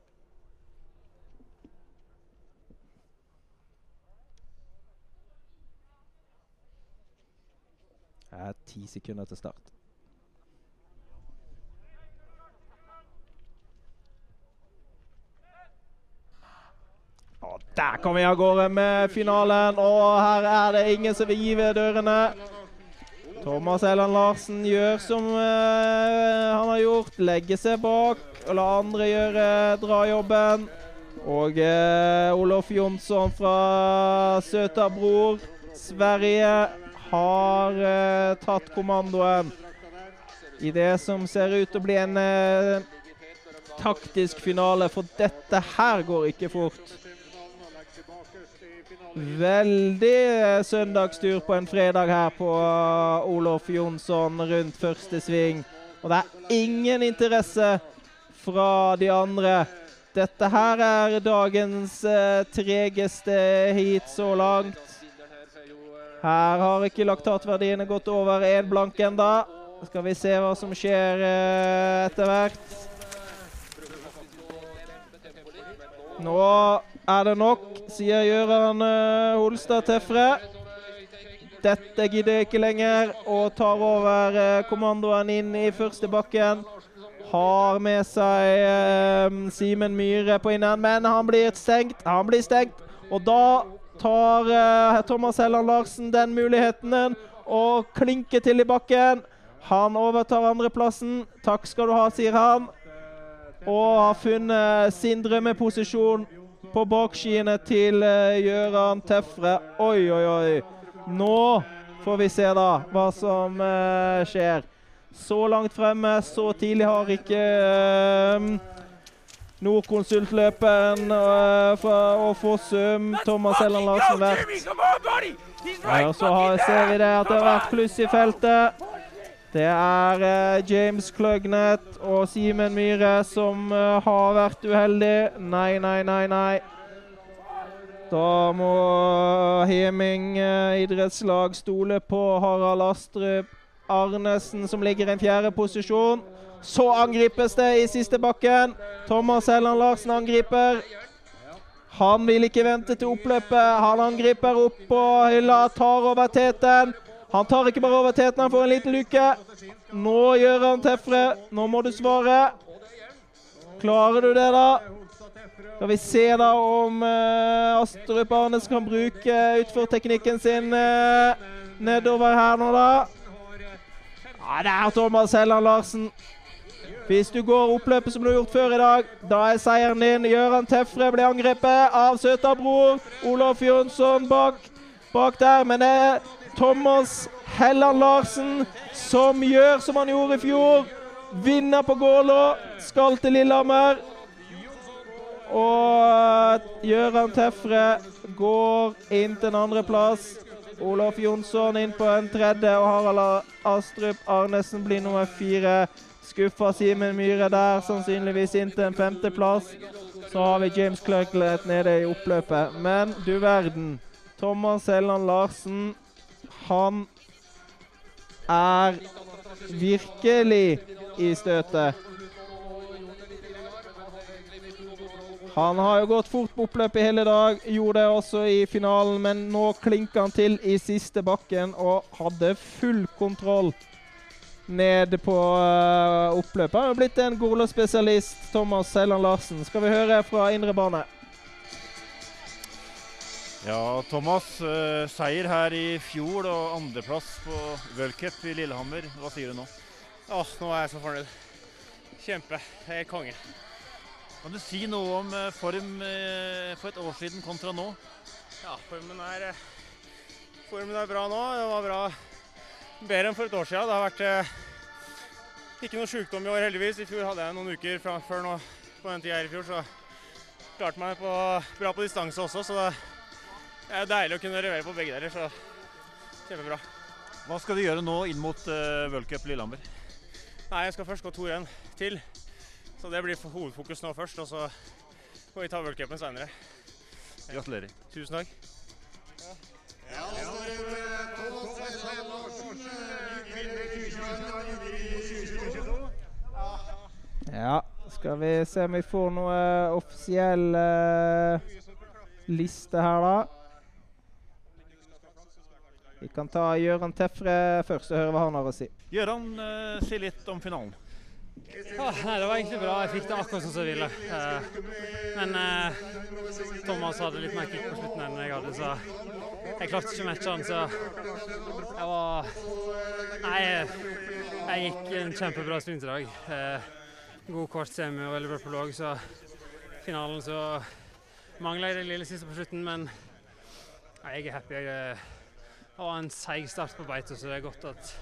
Det er ti sekunder til start. Og der kom vi av gårde med finalen, og her er det ingen som vil gi ved dørene. Thomas Elland Larsen gjør som uh, han har gjort, legger seg bak og la andre gjøre drajobben. Og uh, Olof Jonsson fra Søta Bror, Sverige, har uh, tatt kommandoen i det som ser ut til å bli en taktisk finale, for dette her går ikke fort. Veldig eh, søndagstur på en fredag her på eh, Olof Jonsson rundt første sving. Og det er ingen interesse fra de andre. Dette her er dagens eh, tregeste heat så langt. Her har ikke laktatverdiene gått over én blank enda. Skal vi se hva som skjer eh, etter hvert. Nå er det nok, sier Gøran eh, Holstad Tefre. Dette gidder jeg ikke lenger, og tar over eh, kommandoen inn i første bakken. Har med seg eh, Simen Myhre på innen, men han blir stengt. Han blir stengt, og da tar Thomas Helland Larsen den muligheten og klinker til i bakken. Han overtar andreplassen. Takk skal du ha, sier han. Og har funnet sin drømmeposisjon på bakskiene til Gjøran Gøran Tefre. Oi, oi, oi. Nå får vi se da hva som eh, skjer. Så langt fremme, så tidlig har ikke uh, Nordkonsultløpen uh, fra og Fossum, Thomas Helland Larsen, vært. Ja, og så har, ser vi det at det har vært pluss i feltet. Det er eh, James Clugnet og Simen Myhre som eh, har vært uheldig. Nei, nei, nei, nei. Da må Heming eh, idrettslag stole på Harald Astrup Arnesen, som ligger i en fjerde posisjon. Så angripes det i siste bakken. Thomas Helland Larsen angriper. Han vil ikke vente til oppløpet. Han angriper opp på hylla, tar over teten. Han tar ikke bare over teten, han får en liten luke. Nå gjør han Tefre. Nå må du svare. Klarer du det, da? Skal vi se da om uh, Astrup Arnes kan bruke utforteknikken sin uh, nedover her nå, da. Ja, er Thomas Helland Larsen. Hvis du går oppløpet som du har gjort før i dag, da er seieren din. Gøran Tefre blir angrepet av Søtabro. Olof Jonsson bak, bak der, men det Thomas Helland Larsen som gjør som han gjorde i fjor. Vinner på Gålå, skal til Lillehammer. Og Gøran Tefre går inn til en andreplass. Olof Jonsson inn på en tredje, og Harald Astrup Arnesen blir nummer fire. Skuffa Simen Myhre der, sannsynligvis inn til en femteplass. Så har vi James Clerklet nede i oppløpet. Men du verden. Thomas Helland Larsen, han er virkelig i støtet. Han har jo gått fort på oppløpet i hele dag, gjorde det også i finalen, men nå klinker han til i siste bakken og hadde full kontroll ned på uh, oppløpet. Han har blitt en Gorlo-spesialist, Thomas Seiland Larsen. Skal vi høre fra indre bane? Ja, Thomas. Uh, seier her i fjor og andreplass på v-cup i Lillehammer. Hva sier du nå? Åh, nå er jeg så fornøyd. Kjempe. Jeg er konge. Kan du si noe om uh, form for et år siden kontra nå? Ja, formen er, formen er bra nå. Det var bra bedre enn for et år siden. Det har vært eh, ikke noe sykdom i år, heldigvis. I fjor hadde jeg noen uker fra, før nå, på den tida her i fjor, så klarte meg på, bra på distanse også. Så det er deilig å kunne levere på begge deler. Så kjempebra. Hva skal du gjøre nå inn mot uh, World Cup Lillehammer? Nei, Jeg skal først gå to renn til. Så det blir hovedfokus nå først, og så får vi ta worldcupen senere. Gratulerer. Tusen takk. Ja. Ja, skal vi se om vi får noe offisiell uh, liste her, da. Vi kan ta Gøran Tefre først og høre hva han har å si. Gøran, uh, si litt om finalen. Ah, nei, det var egentlig bra. Jeg fikk det akkurat som jeg ville. Uh, men uh, Thomas hadde litt mer kick på slutten enn jeg hadde, så jeg klarte ikke å matche han. Så jeg var Nei, jeg gikk en kjempebra sprint i dag. Uh, god kvart semi og veldig bra prolog, så finalen så mangla jeg det lille siste på slutten, men jeg er happy. Jeg, det var en seig start på beite, så det er godt at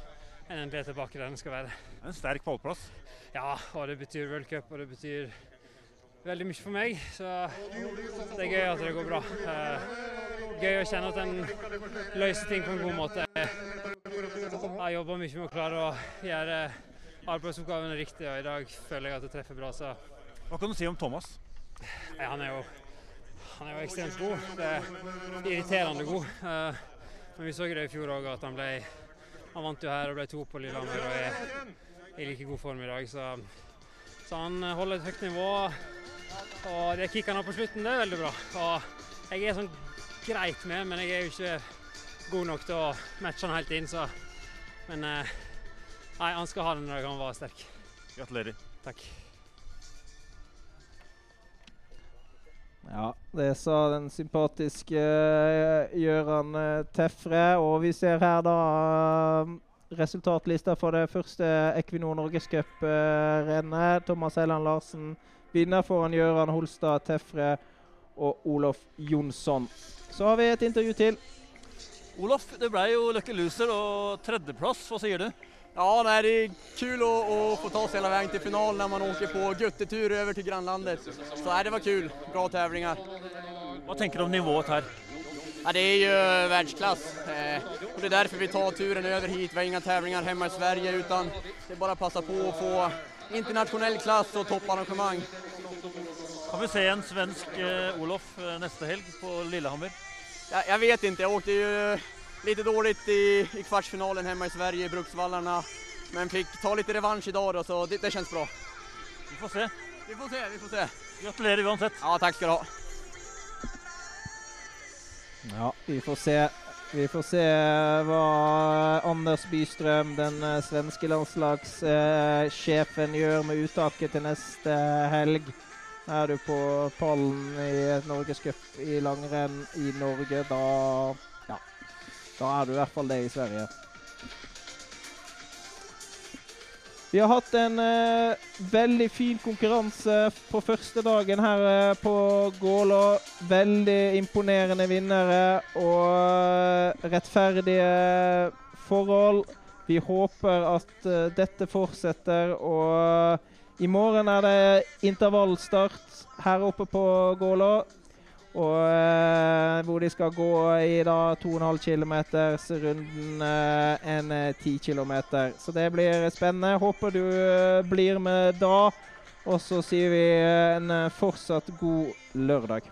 en endelig er tilbake der den skal være. En sterk pallplass. Ja, og det betyr World Cup, og det betyr veldig mye for meg. Så det er gøy at det går bra. Eh, gøy å kjenne at en løser ting på en god måte. Jeg jobber mye med å klare å gjøre arbeidsoppgavene riktig, og i dag føler jeg at det treffer bra. Så. Hva kan du si om Thomas? Ja, han, er jo, han er jo ekstremt god. Det er irriterende god. Men vi så det i fjor òg, at han ble Han vant jo her og ble to på Lillehammer og er i like god form i dag. Så, så han holder et høyt nivå. Og det kicket han har på slutten, det er veldig bra. Og jeg er sånn greit med, men jeg er jo ikke god nok til å matche han helt inn, så Men uh, Nei, han skal ha den når han var sterk. Gratulerer. Takk. Ja, det sa den sympatiske uh, Gøran uh, Tefre. Og vi ser her da uh, resultatlista for det første Equinor Norgescup-rennet. Thomas Helland Larsen vinner foran Gøran Holstad Tefre og Olof Jonsson. Så har vi et intervju til. Olof, det ble jo Lucky Loser og tredjeplass. Hva sier du? Ja, nej, det är kul att, få ta sig hela vägen till final när man åker på guttetur över till grannlandet. Så nej, det var kul, bra tävlingar. Vad tänker du om nivået här? Ja, det är ju världsklass. Eh, och det är därför vi tar turen över hit. Vi har inga tävlingar hemma i Sverige utan det är bara att passa på att få internationell klass och topparrangemang. Kan vi se en svensk eh, Olof eh, nästa helg på Lillehammer? Ja, jag vet inte, jag åkte ju lite dåligt i, i kvartsfinalen hemma i Sverige i Bruksvallarna. Men fick ta lite revansch idag då, så det, det känns bra. Vi får se. Vi får se, vi får se. Gratulerer uansett. Ja, tack ska du ha. Ja, vi får se. Vi får se hva Anders Bystrøm, den eh, svenske landslagssjefen, gjør med uttaket til neste helg. Er du på pallen i norgescup i langrenn i Norge, da da er du i hvert fall det i Sverige. Vi har hatt en uh, veldig fin konkurranse på første dagen her uh, på Gålå. Veldig imponerende vinnere og uh, rettferdige forhold. Vi håper at dette fortsetter. Og i morgen er det intervallstart her oppe på Gålå. Og eh, hvor de skal gå i da 2,5 km, runden eh, en 10 eh, km. Så det blir spennende. Håper du eh, blir med da. Og så sier vi eh, en fortsatt god lørdag.